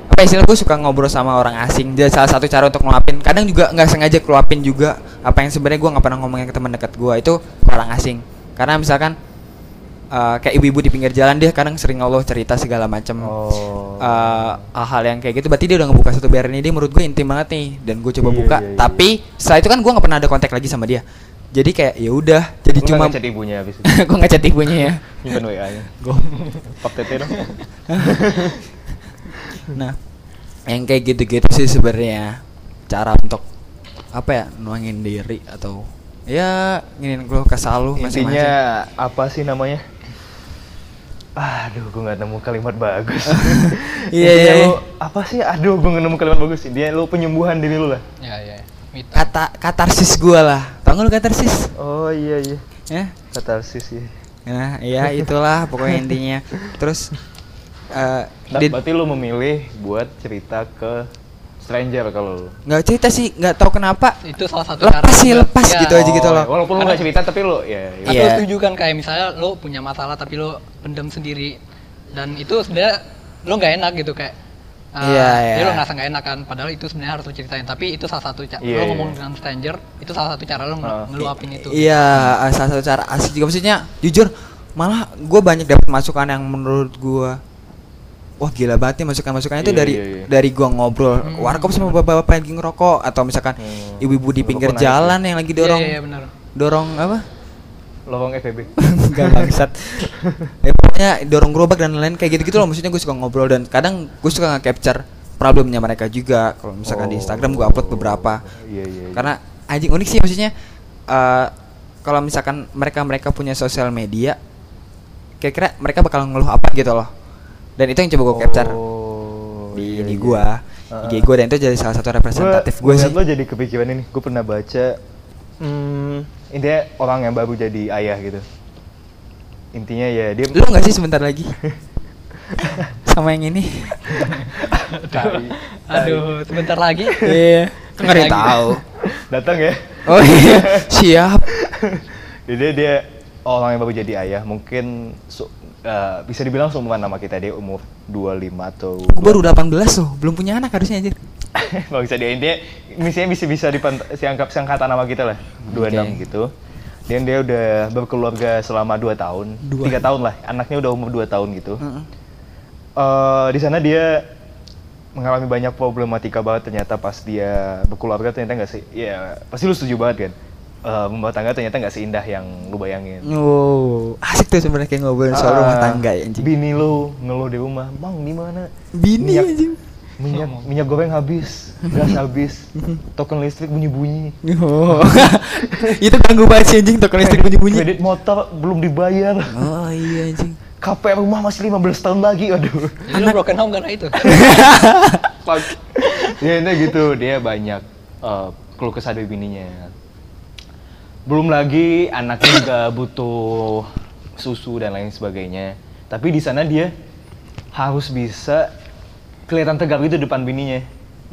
[SPEAKER 3] Apa istilah gue suka ngobrol sama orang asing. Jadi salah satu cara untuk ngelapin kadang juga nggak sengaja keluapin juga apa yang sebenarnya gue nggak pernah ngomongin ke teman dekat gue itu orang asing. Karena misalkan uh, kayak ibu-ibu di pinggir jalan dia kadang sering Allah cerita segala macam
[SPEAKER 1] oh.
[SPEAKER 3] Uh, hal-hal yang kayak gitu. Berarti dia udah ngebuka satu barrier ini. Dia menurut gue intim banget nih. Dan gue coba
[SPEAKER 1] Iya,
[SPEAKER 3] buka.
[SPEAKER 1] iya, iya.
[SPEAKER 3] tapi setelah itu kan gue nggak pernah ada kontak lagi sama dia jadi kayak ya udah jadi
[SPEAKER 1] Lu
[SPEAKER 3] cuma
[SPEAKER 1] nggak ngechat ibunya habis itu.
[SPEAKER 3] gue ngechat ibunya ya
[SPEAKER 1] Nyimpen WA-nya.
[SPEAKER 3] Gua.
[SPEAKER 1] Pak Tete dong.
[SPEAKER 3] nah yang kayak gitu-gitu sih sebenarnya cara untuk apa ya nuangin diri atau ya nginin gue kesal lu masing-masing
[SPEAKER 1] Intinya apa sih namanya? Aduh, gue nggak nemu kalimat bagus.
[SPEAKER 3] Iya, iya,
[SPEAKER 1] lu apa sih? Aduh, gue nggak nemu kalimat bagus. Intinya lu penyembuhan diri lu lah.
[SPEAKER 2] Ya ya. Me
[SPEAKER 3] kata katarsis gue lah tau gak lu katarsis
[SPEAKER 1] Oh iya iya.
[SPEAKER 3] ya
[SPEAKER 1] Katarsis ya.
[SPEAKER 3] nah ya itulah pokoknya intinya terus eh
[SPEAKER 1] Nah,
[SPEAKER 3] di-
[SPEAKER 1] berarti lu memilih buat cerita ke stranger kalau lu.
[SPEAKER 3] nggak cerita sih nggak tahu kenapa
[SPEAKER 2] Itu salah satu
[SPEAKER 3] lepas sih
[SPEAKER 2] juga.
[SPEAKER 3] lepas
[SPEAKER 2] Ya.
[SPEAKER 3] gitu aja gitu loh
[SPEAKER 1] Walaupun lu nggak cerita tapi lu ya. ya.
[SPEAKER 2] Atau
[SPEAKER 3] Iya.
[SPEAKER 2] setuju kan kayak misalnya lo punya masalah tapi lo pendem sendiri dan itu sebenarnya lo nggak enak gitu kayak uh,
[SPEAKER 3] Iya,
[SPEAKER 2] ya
[SPEAKER 3] iya.
[SPEAKER 2] lo ngerasa nggak enak kan padahal itu sebenarnya harus lo ceritain tapi itu salah satu cara
[SPEAKER 1] Iya,
[SPEAKER 2] lo
[SPEAKER 1] iya.
[SPEAKER 2] ngomong dengan stranger itu salah satu cara lo
[SPEAKER 1] Ah.
[SPEAKER 2] ngeluapin itu
[SPEAKER 3] iya eh, salah satu cara asik juga maksudnya jujur malah gue banyak dapat masukan yang menurut gue wah gila banget nih masukan-masukannya itu
[SPEAKER 1] Iya,
[SPEAKER 3] dari
[SPEAKER 1] iya, iya.
[SPEAKER 3] dari gua ngobrol
[SPEAKER 2] Hmm.
[SPEAKER 3] warkop sama bapak-bapak lagi ngerokok atau misalkan
[SPEAKER 1] Hmm.
[SPEAKER 3] ibu-ibu di
[SPEAKER 1] Ngerokok
[SPEAKER 3] pinggir jalan
[SPEAKER 1] ya.
[SPEAKER 3] yang lagi dorong
[SPEAKER 2] iya, iya, bener
[SPEAKER 3] dorong apa
[SPEAKER 1] Lowong FEB.
[SPEAKER 3] Gak bangsat ya pokoknya dorong gerobak dan lain-lain kayak gitu-gitu loh maksudnya gue suka ngobrol dan kadang gue suka nge-capture problemnya mereka juga kalau misalkan di
[SPEAKER 1] Oh.
[SPEAKER 3] Instagram gue upload beberapa
[SPEAKER 1] Iya iya. iya.
[SPEAKER 3] karena anjing unik sih maksudnya eh kalau misalkan mereka mereka punya sosial media kira-kira mereka bakal ngeluh apa gitu loh dan itu yang coba gue capture
[SPEAKER 1] Oh,
[SPEAKER 3] di
[SPEAKER 1] iya,
[SPEAKER 3] ini
[SPEAKER 1] iya.
[SPEAKER 3] gua
[SPEAKER 1] Ah,
[SPEAKER 3] IG gua dan itu jadi salah satu representatif gue
[SPEAKER 1] Gua
[SPEAKER 3] sih
[SPEAKER 1] lo jadi kepikiran ini. Gue pernah baca. Hmm, intinya orang yang baru jadi ayah gitu. Intinya ya dia.
[SPEAKER 3] lu nggak sih sebentar lagi sama yang ini
[SPEAKER 2] aduh sebentar lagi
[SPEAKER 3] iya nggak tahu
[SPEAKER 1] Datang ya.
[SPEAKER 3] oh iya siap
[SPEAKER 1] Jadi dia orang yang baru jadi ayah mungkin su- eh, bisa dibilang seumuran nama kita dia umur 25 atau
[SPEAKER 3] Gue baru 18 loh, belum punya anak harusnya anjir.
[SPEAKER 1] Bang bisa dia intinya misalnya bisa bisa dianggap seangkatan nama kita lah 26
[SPEAKER 3] Oke.
[SPEAKER 1] gitu. Dan dia udah berkeluarga selama 2 tahun,
[SPEAKER 3] Dua.
[SPEAKER 1] tiga tahun lah. Anaknya udah umur 2 tahun gitu.
[SPEAKER 3] Heeh.
[SPEAKER 1] Eh, di sana dia mengalami banyak problematika banget ternyata pas dia berkeluarga ternyata nggak sih ya pasti lu setuju banget kan Eh rumah tangga ternyata nggak seindah yang lu bayangin
[SPEAKER 3] Oh, asik tuh sebenarnya kayak ngobrolin soal rumah
[SPEAKER 1] Ah,
[SPEAKER 3] tangga ya anjing.
[SPEAKER 1] bini lu ngeluh di rumah bang di mana
[SPEAKER 3] Bini anjing.
[SPEAKER 1] Minyak minyak goreng habis gas habis token listrik bunyi bunyi
[SPEAKER 3] Oh. itu ganggu banget sih anjing token listrik bunyi-bunyi.
[SPEAKER 1] kredit motor belum dibayar.
[SPEAKER 3] Oh iya anjing.
[SPEAKER 1] KPR rumah masih 15 tahun lagi aduh
[SPEAKER 2] lo broken home karena itu.
[SPEAKER 1] Ya intinya gitu. Dia banyak eh, keluh kesah dari bininya. Belum lagi anaknya juga butuh susu dan lain sebagainya. Tapi di sana dia harus bisa kelihatan tegar gitu depan bininya.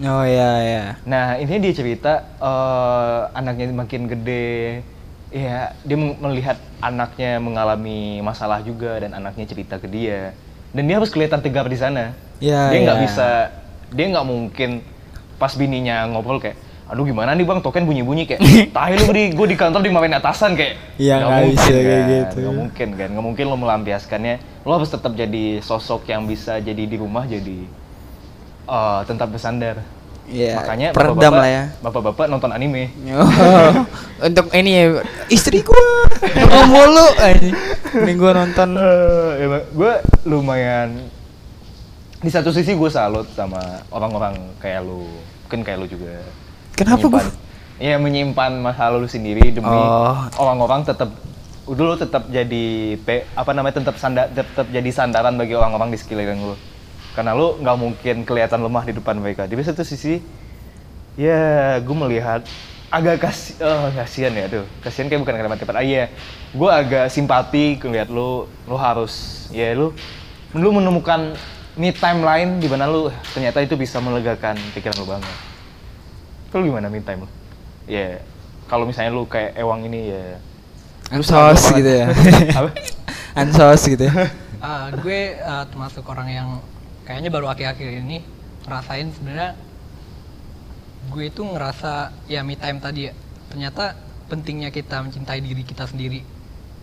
[SPEAKER 3] Oh iya iya.
[SPEAKER 1] nah intinya dia cerita eh, anaknya makin gede. Ya dia melihat anaknya mengalami masalah juga dan anaknya cerita ke dia. Dan dia harus kelihatan tegar di sana.
[SPEAKER 3] Ya,
[SPEAKER 1] dia nggak
[SPEAKER 3] ya.
[SPEAKER 1] bisa dia nggak mungkin pas bininya ngobrol kayak aduh gimana nih bang? Token bunyi bunyi kayak tahu lu di gue di kantor dimarahin atasan kayak.
[SPEAKER 3] Iya,
[SPEAKER 1] Nggak mungkin
[SPEAKER 3] bisa kayak
[SPEAKER 1] kan,
[SPEAKER 3] gitu.
[SPEAKER 1] nggak mungkin kan? Nggak mungkin lo melampiaskannya. Lo harus tetap jadi sosok yang bisa jadi di rumah jadi eh tentang bersandar
[SPEAKER 3] Iya,
[SPEAKER 1] makanya
[SPEAKER 3] peredam
[SPEAKER 1] bapak-bapak-
[SPEAKER 3] lah ya.
[SPEAKER 1] bapak-bapak nonton anime.
[SPEAKER 3] Oh, untuk ini ya istri gua. Ngomong anjing. Ini gua nonton.
[SPEAKER 1] Eh, emang gue lumayan di satu sisi gue salut sama orang-orang kayak lu. Mungkin kayak lu juga.
[SPEAKER 3] Kenapa gua?
[SPEAKER 1] Menyimpan- Iya menyimpan masa lalu sendiri demi
[SPEAKER 3] Oh.
[SPEAKER 1] orang-orang tetap udah lu tetap jadi apa namanya tetap sanda, tetap jadi sandaran bagi orang-orang di sekeliling lu karena lu nggak mungkin kelihatan lemah di depan mereka. Di satu sisi ya gue melihat agak kasih oh kasihan ya tuh kasihan kayak bukan kalimat tepat ah iya. Gue agak simpati ngeliat lu lu harus ya lu lu menemukan me time lain di mana lu ternyata itu bisa melegakan pikiran lu banget. Kalau gimana me time lu? Ya kalau misalnya lu kayak ewang ini ya.
[SPEAKER 3] Ansos gitu ya.
[SPEAKER 1] Apa?
[SPEAKER 3] ansos gitu ya.
[SPEAKER 2] Ah, gue ah, termasuk orang yang kayaknya baru akhir-akhir ini ngerasain sebenarnya gue itu ngerasa ya me time tadi ya ternyata pentingnya kita mencintai diri kita sendiri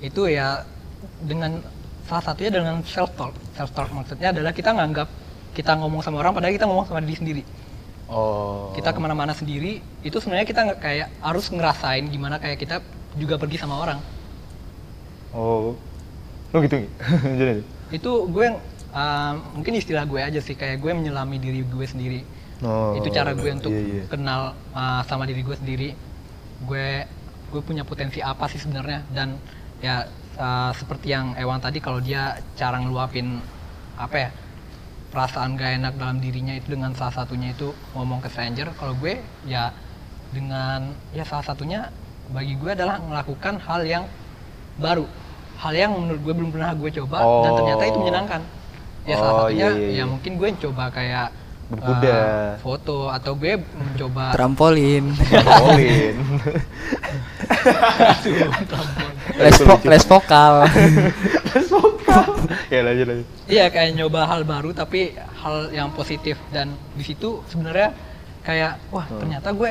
[SPEAKER 2] itu ya dengan salah satunya dengan self talk self talk maksudnya adalah kita nganggap kita ngomong sama orang padahal kita ngomong sama diri sendiri
[SPEAKER 1] oh
[SPEAKER 2] kita ke mana-mana sendiri itu sebenarnya kita nggak kayak harus ngerasain gimana kayak kita juga pergi sama orang
[SPEAKER 1] Oh. Lu gitu. Jadi.
[SPEAKER 2] itu gue yang uh, mungkin istilah gue aja sih kayak gue menyelami diri gue sendiri
[SPEAKER 1] Oh.
[SPEAKER 2] itu cara gue untuk
[SPEAKER 1] iya, iya.
[SPEAKER 2] kenal uh, sama diri gue sendiri gue gue punya potensi apa sih sebenarnya dan ya uh, seperti yang Ewang tadi kalau dia cara ngeluapin apa ya perasaan gak enak dalam dirinya itu dengan salah satunya itu ngomong ke stranger kalau gue ya dengan ya salah satunya bagi gue adalah melakukan hal yang baru hal yang menurut gue belum pernah gue coba dan ternyata itu
[SPEAKER 1] Oh.
[SPEAKER 2] menyenangkan ya salah
[SPEAKER 1] Oh,
[SPEAKER 2] satunya
[SPEAKER 1] iya, iya, iya.
[SPEAKER 2] ya mungkin gue coba kayak
[SPEAKER 1] Berkuda.
[SPEAKER 2] uh, foto atau gue mencoba
[SPEAKER 3] Trampolin.
[SPEAKER 1] Trampolin.
[SPEAKER 3] les, vo- les vokal.
[SPEAKER 1] ya lanjut lanjut.
[SPEAKER 2] Iya kayak nyoba hal baru tapi hal yang positif dan di situ sebenarnya kayak wah ternyata gue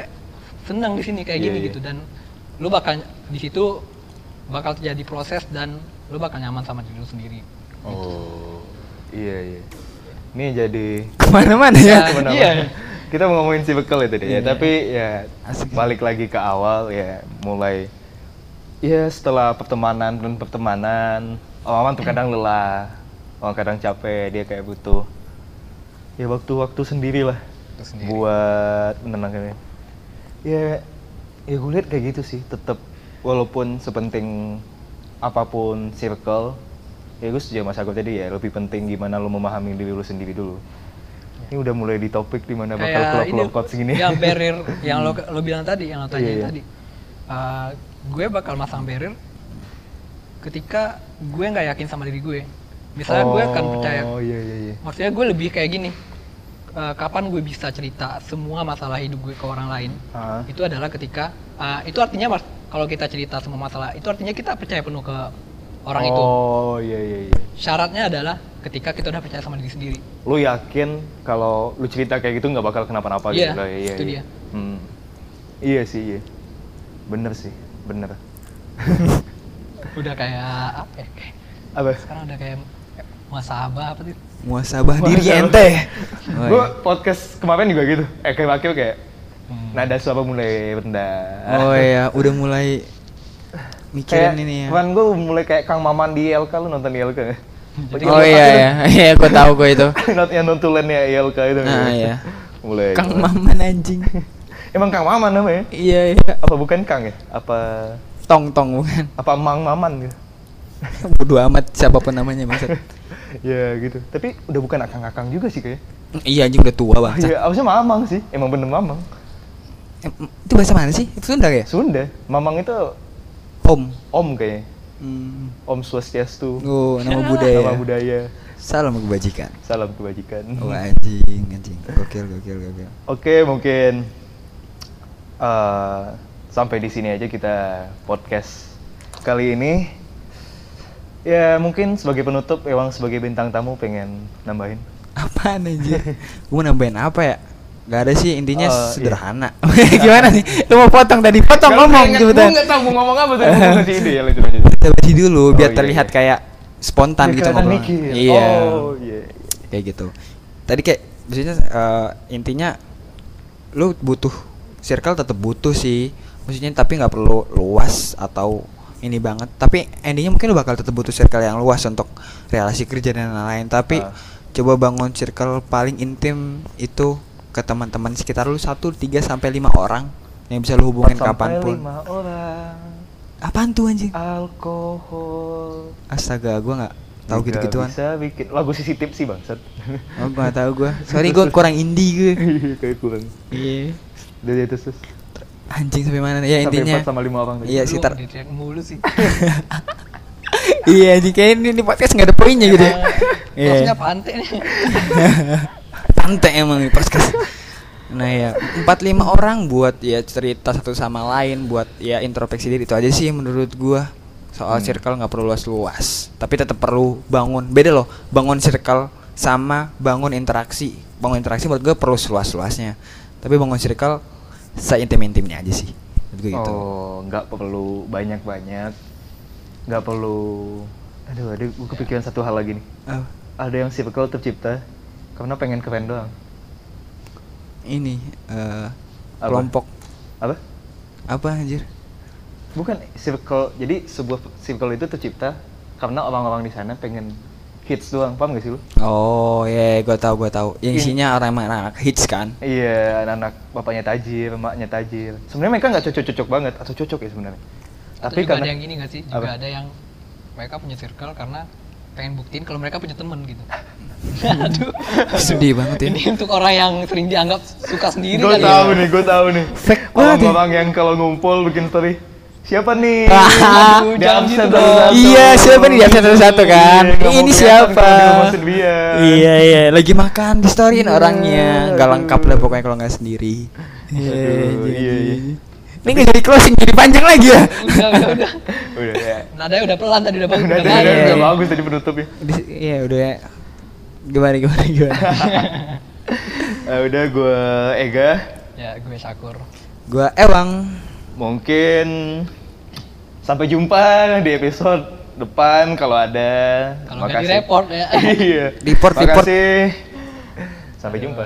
[SPEAKER 2] senang di sini kayak
[SPEAKER 1] Hmm. Iya,
[SPEAKER 2] gini
[SPEAKER 1] iya.
[SPEAKER 2] gitu dan lu bakal di situ bakal terjadi proses dan lu bakal nyaman sama diri lu sendiri.
[SPEAKER 1] Oh. Iya iya. Ini jadi
[SPEAKER 3] Ke mana-mana ya.
[SPEAKER 1] Ke mana-mana.
[SPEAKER 2] iya.
[SPEAKER 1] Kita mau ngomongin si bekal itu deh ya,
[SPEAKER 3] Iya.
[SPEAKER 1] tapi ya
[SPEAKER 3] Asik.
[SPEAKER 1] balik lagi ke awal ya mulai ya setelah pertemanan dan pertemanan Oman tuh kadang lelah, oh kadang capek, dia kayak butuh ya waktu-waktu sendiri lah
[SPEAKER 2] sendiri.
[SPEAKER 1] buat menenangkan ya ya gue lihat kayak gitu sih tetap walaupun sepenting apa pun circle ya gue setuju sama Sago tadi ya lebih penting gimana lo memahami diri lo sendiri dulu ini udah mulai di topik di mana bakal
[SPEAKER 2] kayak
[SPEAKER 1] keluar
[SPEAKER 2] ini
[SPEAKER 1] keluar quotes gini
[SPEAKER 2] yang barrier yang lo lo bilang tadi yang lo
[SPEAKER 1] Iya, iya.
[SPEAKER 2] tadi. Uh, gue bakal masang barrier ketika gue nggak yakin sama diri gue. Misalnya gue akan percaya
[SPEAKER 1] oh iya iya iya
[SPEAKER 2] maksudnya gue lebih kayak gini eh, kapan gue bisa cerita semua masalah hidup gue ke orang lain
[SPEAKER 1] Ah.
[SPEAKER 2] itu adalah ketika eh, itu artinya mas kalau kita cerita semua masalah itu artinya kita percaya penuh ke orang itu.
[SPEAKER 1] Oh iya iya iya.
[SPEAKER 2] Syaratnya adalah ketika kita udah percaya sama diri sendiri.
[SPEAKER 1] Lu yakin kalau lu cerita kayak gitu nggak bakal kenapa-napa
[SPEAKER 2] Iya,
[SPEAKER 1] gitu lah iya
[SPEAKER 2] itu
[SPEAKER 1] iya.
[SPEAKER 2] dia.
[SPEAKER 1] Hmm. iya sih iya. Bener sih bener.
[SPEAKER 2] Udah kayak apa ya kayak,
[SPEAKER 1] apa?
[SPEAKER 2] sekarang udah kayak muasabah apa sih?
[SPEAKER 3] Muasabah diri ente. Oh,
[SPEAKER 1] gue
[SPEAKER 3] iya.
[SPEAKER 1] podcast kemarin juga gitu. Eh kayak wakil kayak nada suara mulai rendah
[SPEAKER 3] Oh iya, udah mulai
[SPEAKER 1] kayak
[SPEAKER 3] mikirin ini ya.
[SPEAKER 1] kemarin gue mulai kayak Kang Maman di ILK lu nonton ILK?
[SPEAKER 2] Jadi
[SPEAKER 3] Oh iya ya, iya gue tahu gue itu.
[SPEAKER 1] Not yang nontulennya ILK itu
[SPEAKER 3] Nah, iya.
[SPEAKER 1] mulai
[SPEAKER 3] Kang Maman anjing.
[SPEAKER 1] emang Kang Maman namanya
[SPEAKER 3] Iya iya.
[SPEAKER 1] apa bukan Kang ya apa
[SPEAKER 3] Tong tong bukan.
[SPEAKER 1] apa Mang Maman gitu
[SPEAKER 3] Bodo amat siapa pun namanya maksud.
[SPEAKER 1] ya gitu tapi udah bukan akang-akang juga sih kayak
[SPEAKER 3] Iya anjing udah tua bang.
[SPEAKER 1] Iya, harusnya Mamang sih. Emang bener Mamang.
[SPEAKER 3] Itu bahasa mana sih? Itu Sunda ya?
[SPEAKER 1] Sunda. Mamang itu
[SPEAKER 3] Om.
[SPEAKER 1] Om kayaknya.
[SPEAKER 3] Hmm.
[SPEAKER 1] Om Swastiastu.
[SPEAKER 3] Oh, nama budaya.
[SPEAKER 1] Nama budaya.
[SPEAKER 3] Salam kebajikan.
[SPEAKER 1] Salam kebajikan.
[SPEAKER 3] Oh anjing, anjing. Gokil, gokil, gokil.
[SPEAKER 1] Oke, mungkin eh, sampai di sini aja kita podcast kali ini. Ya mungkin sebagai penutup, Ewang sebagai bintang tamu pengen nambahin.
[SPEAKER 3] Apaan anjir? Gue nambahin apa ya? Gak ada sih, intinya
[SPEAKER 1] Oh, iya.
[SPEAKER 3] sederhana. Gimana nih? Lu mau potong tadi? Potong ngomong
[SPEAKER 1] Gue
[SPEAKER 3] cepetan.
[SPEAKER 1] nggak tahu mau ngomong apa tuh. Ngasih ide ya lanjut lanjut.
[SPEAKER 3] Kita basi dulu
[SPEAKER 1] Oh,
[SPEAKER 3] biar
[SPEAKER 1] iya,
[SPEAKER 3] terlihat
[SPEAKER 1] iya.
[SPEAKER 3] kayak spontan
[SPEAKER 1] Biar
[SPEAKER 3] gitu ngobrol.
[SPEAKER 1] mikir.
[SPEAKER 3] Iya.
[SPEAKER 1] Oh iya.
[SPEAKER 3] Kayak gitu. Tadi kayak maksudnya eh, intinya lu butuh circle tetap butuh sih. Maksudnya tapi nggak perlu luas atau ini banget. Tapi endingnya mungkin lu bakal tetap butuh circle yang luas untuk relasi kerja dan lain-lain. Tapi
[SPEAKER 1] Ah.
[SPEAKER 3] coba bangun circle paling intim itu ke teman-teman sekitar lu satu tiga sampai lima orang yang bisa lu hubungin
[SPEAKER 1] kapan
[SPEAKER 3] pun.
[SPEAKER 1] lima orang.
[SPEAKER 3] Apaan tuh anjing?
[SPEAKER 1] Alkohol.
[SPEAKER 3] Astaga, gua nggak tahu
[SPEAKER 1] Juga
[SPEAKER 3] gitu-gituan.
[SPEAKER 1] Bisa bikin lagu sisi tips sih bangsat.
[SPEAKER 3] Oh, gua nggak tahu gua. Sorry gua kurang indie gue.
[SPEAKER 1] Iya, kayak kurang.
[SPEAKER 3] Iya.
[SPEAKER 1] Udah di atas terus.
[SPEAKER 3] Anjing sampai mana? Ya
[SPEAKER 1] Sampai
[SPEAKER 3] intinya.
[SPEAKER 1] sama lima orang tadi.
[SPEAKER 3] Iya,
[SPEAKER 2] Lu
[SPEAKER 3] sekitar
[SPEAKER 2] mulu sih
[SPEAKER 3] Iya, anjing kayak ini, ini podcast nggak ada poinnya gitu. ya. Iya.
[SPEAKER 2] maksudnya pantai nih
[SPEAKER 3] Tante emang nih podcast. Nah ya, 4-5 orang buat ya cerita satu sama lain, buat ya introspeksi diri itu aja sih menurut gua. Soal
[SPEAKER 1] Hmm.
[SPEAKER 3] circle nggak perlu luas-luas, tapi tetap perlu bangun. Beda loh, bangun circle sama bangun interaksi. Bangun interaksi menurut gua perlu seluas-luasnya. Tapi bangun circle seintim-intimnya aja sih. Menurut gua gitu.
[SPEAKER 1] Oh, nggak perlu banyak-banyak. Nggak perlu Aduh, ada gue kepikiran satu hal lagi nih.
[SPEAKER 3] Oh,
[SPEAKER 1] Ada yang circle tercipta karena pengen keren doang.
[SPEAKER 3] ini eh
[SPEAKER 1] Apa?
[SPEAKER 3] kelompok
[SPEAKER 1] Apa?
[SPEAKER 3] apa anjir?
[SPEAKER 1] bukan circle jadi sebuah circle itu tercipta karena orang-orang di sana pengen hits doang paham gak sih lu
[SPEAKER 3] Oh iya, gue tahu gue tahu. Yang
[SPEAKER 1] In-
[SPEAKER 3] isinya orang anak hits kan.
[SPEAKER 1] iya anak-anak bapaknya tajir emaknya tajir sebenarnya mereka nggak cocok-cocok banget atau cocok ya sebenarnya tapi
[SPEAKER 2] juga
[SPEAKER 1] karena
[SPEAKER 2] ada yang gini gak sih? Juga
[SPEAKER 1] Apa?
[SPEAKER 2] ada yang mereka punya circle karena pengen buktiin kalau mereka punya temen gitu. Aduh.
[SPEAKER 3] Sedih banget ya.
[SPEAKER 2] Ini untuk orang yang sering dianggap suka sendiri
[SPEAKER 1] gue
[SPEAKER 2] kali
[SPEAKER 1] tahu
[SPEAKER 2] ya.
[SPEAKER 1] nih gue tahu nih
[SPEAKER 3] Fake banget ya.
[SPEAKER 1] orang-orang yang kalau ngumpul bikin story siapa nih
[SPEAKER 3] Ah,
[SPEAKER 1] Di absen
[SPEAKER 2] gitu dong.
[SPEAKER 3] Iya, siapa nih di absen satu-satu kan?
[SPEAKER 1] Iya, mau
[SPEAKER 3] Ini siapa? Iya iya, lagi makan di storyin
[SPEAKER 1] Iya,
[SPEAKER 3] orangnya. Gak lengkap lah pokoknya kalau nggak sendiri. Iya,
[SPEAKER 1] iya, iya.
[SPEAKER 3] Ini nggak jadi closing, jadi panjang lagi ya.
[SPEAKER 2] Udah, udah, udah.
[SPEAKER 1] udah ya
[SPEAKER 2] Nadanya udah pelan tadi udah bagus.
[SPEAKER 1] udah,
[SPEAKER 2] udah
[SPEAKER 1] udah,
[SPEAKER 2] bagus.
[SPEAKER 1] udah, bagus tadi penutupnya
[SPEAKER 3] Di- Iya udah. Gimana gimana gimana?
[SPEAKER 1] Eh, udah gue Ega
[SPEAKER 2] Ya, gue Syakur.
[SPEAKER 3] Gua Ewang.
[SPEAKER 1] mungkin sampai jumpa di episode depan kalau ada
[SPEAKER 2] Kalau nggak
[SPEAKER 1] Makasih.
[SPEAKER 2] direport ya.
[SPEAKER 1] iya
[SPEAKER 3] Report, report.
[SPEAKER 1] Makasih. sampai jumpa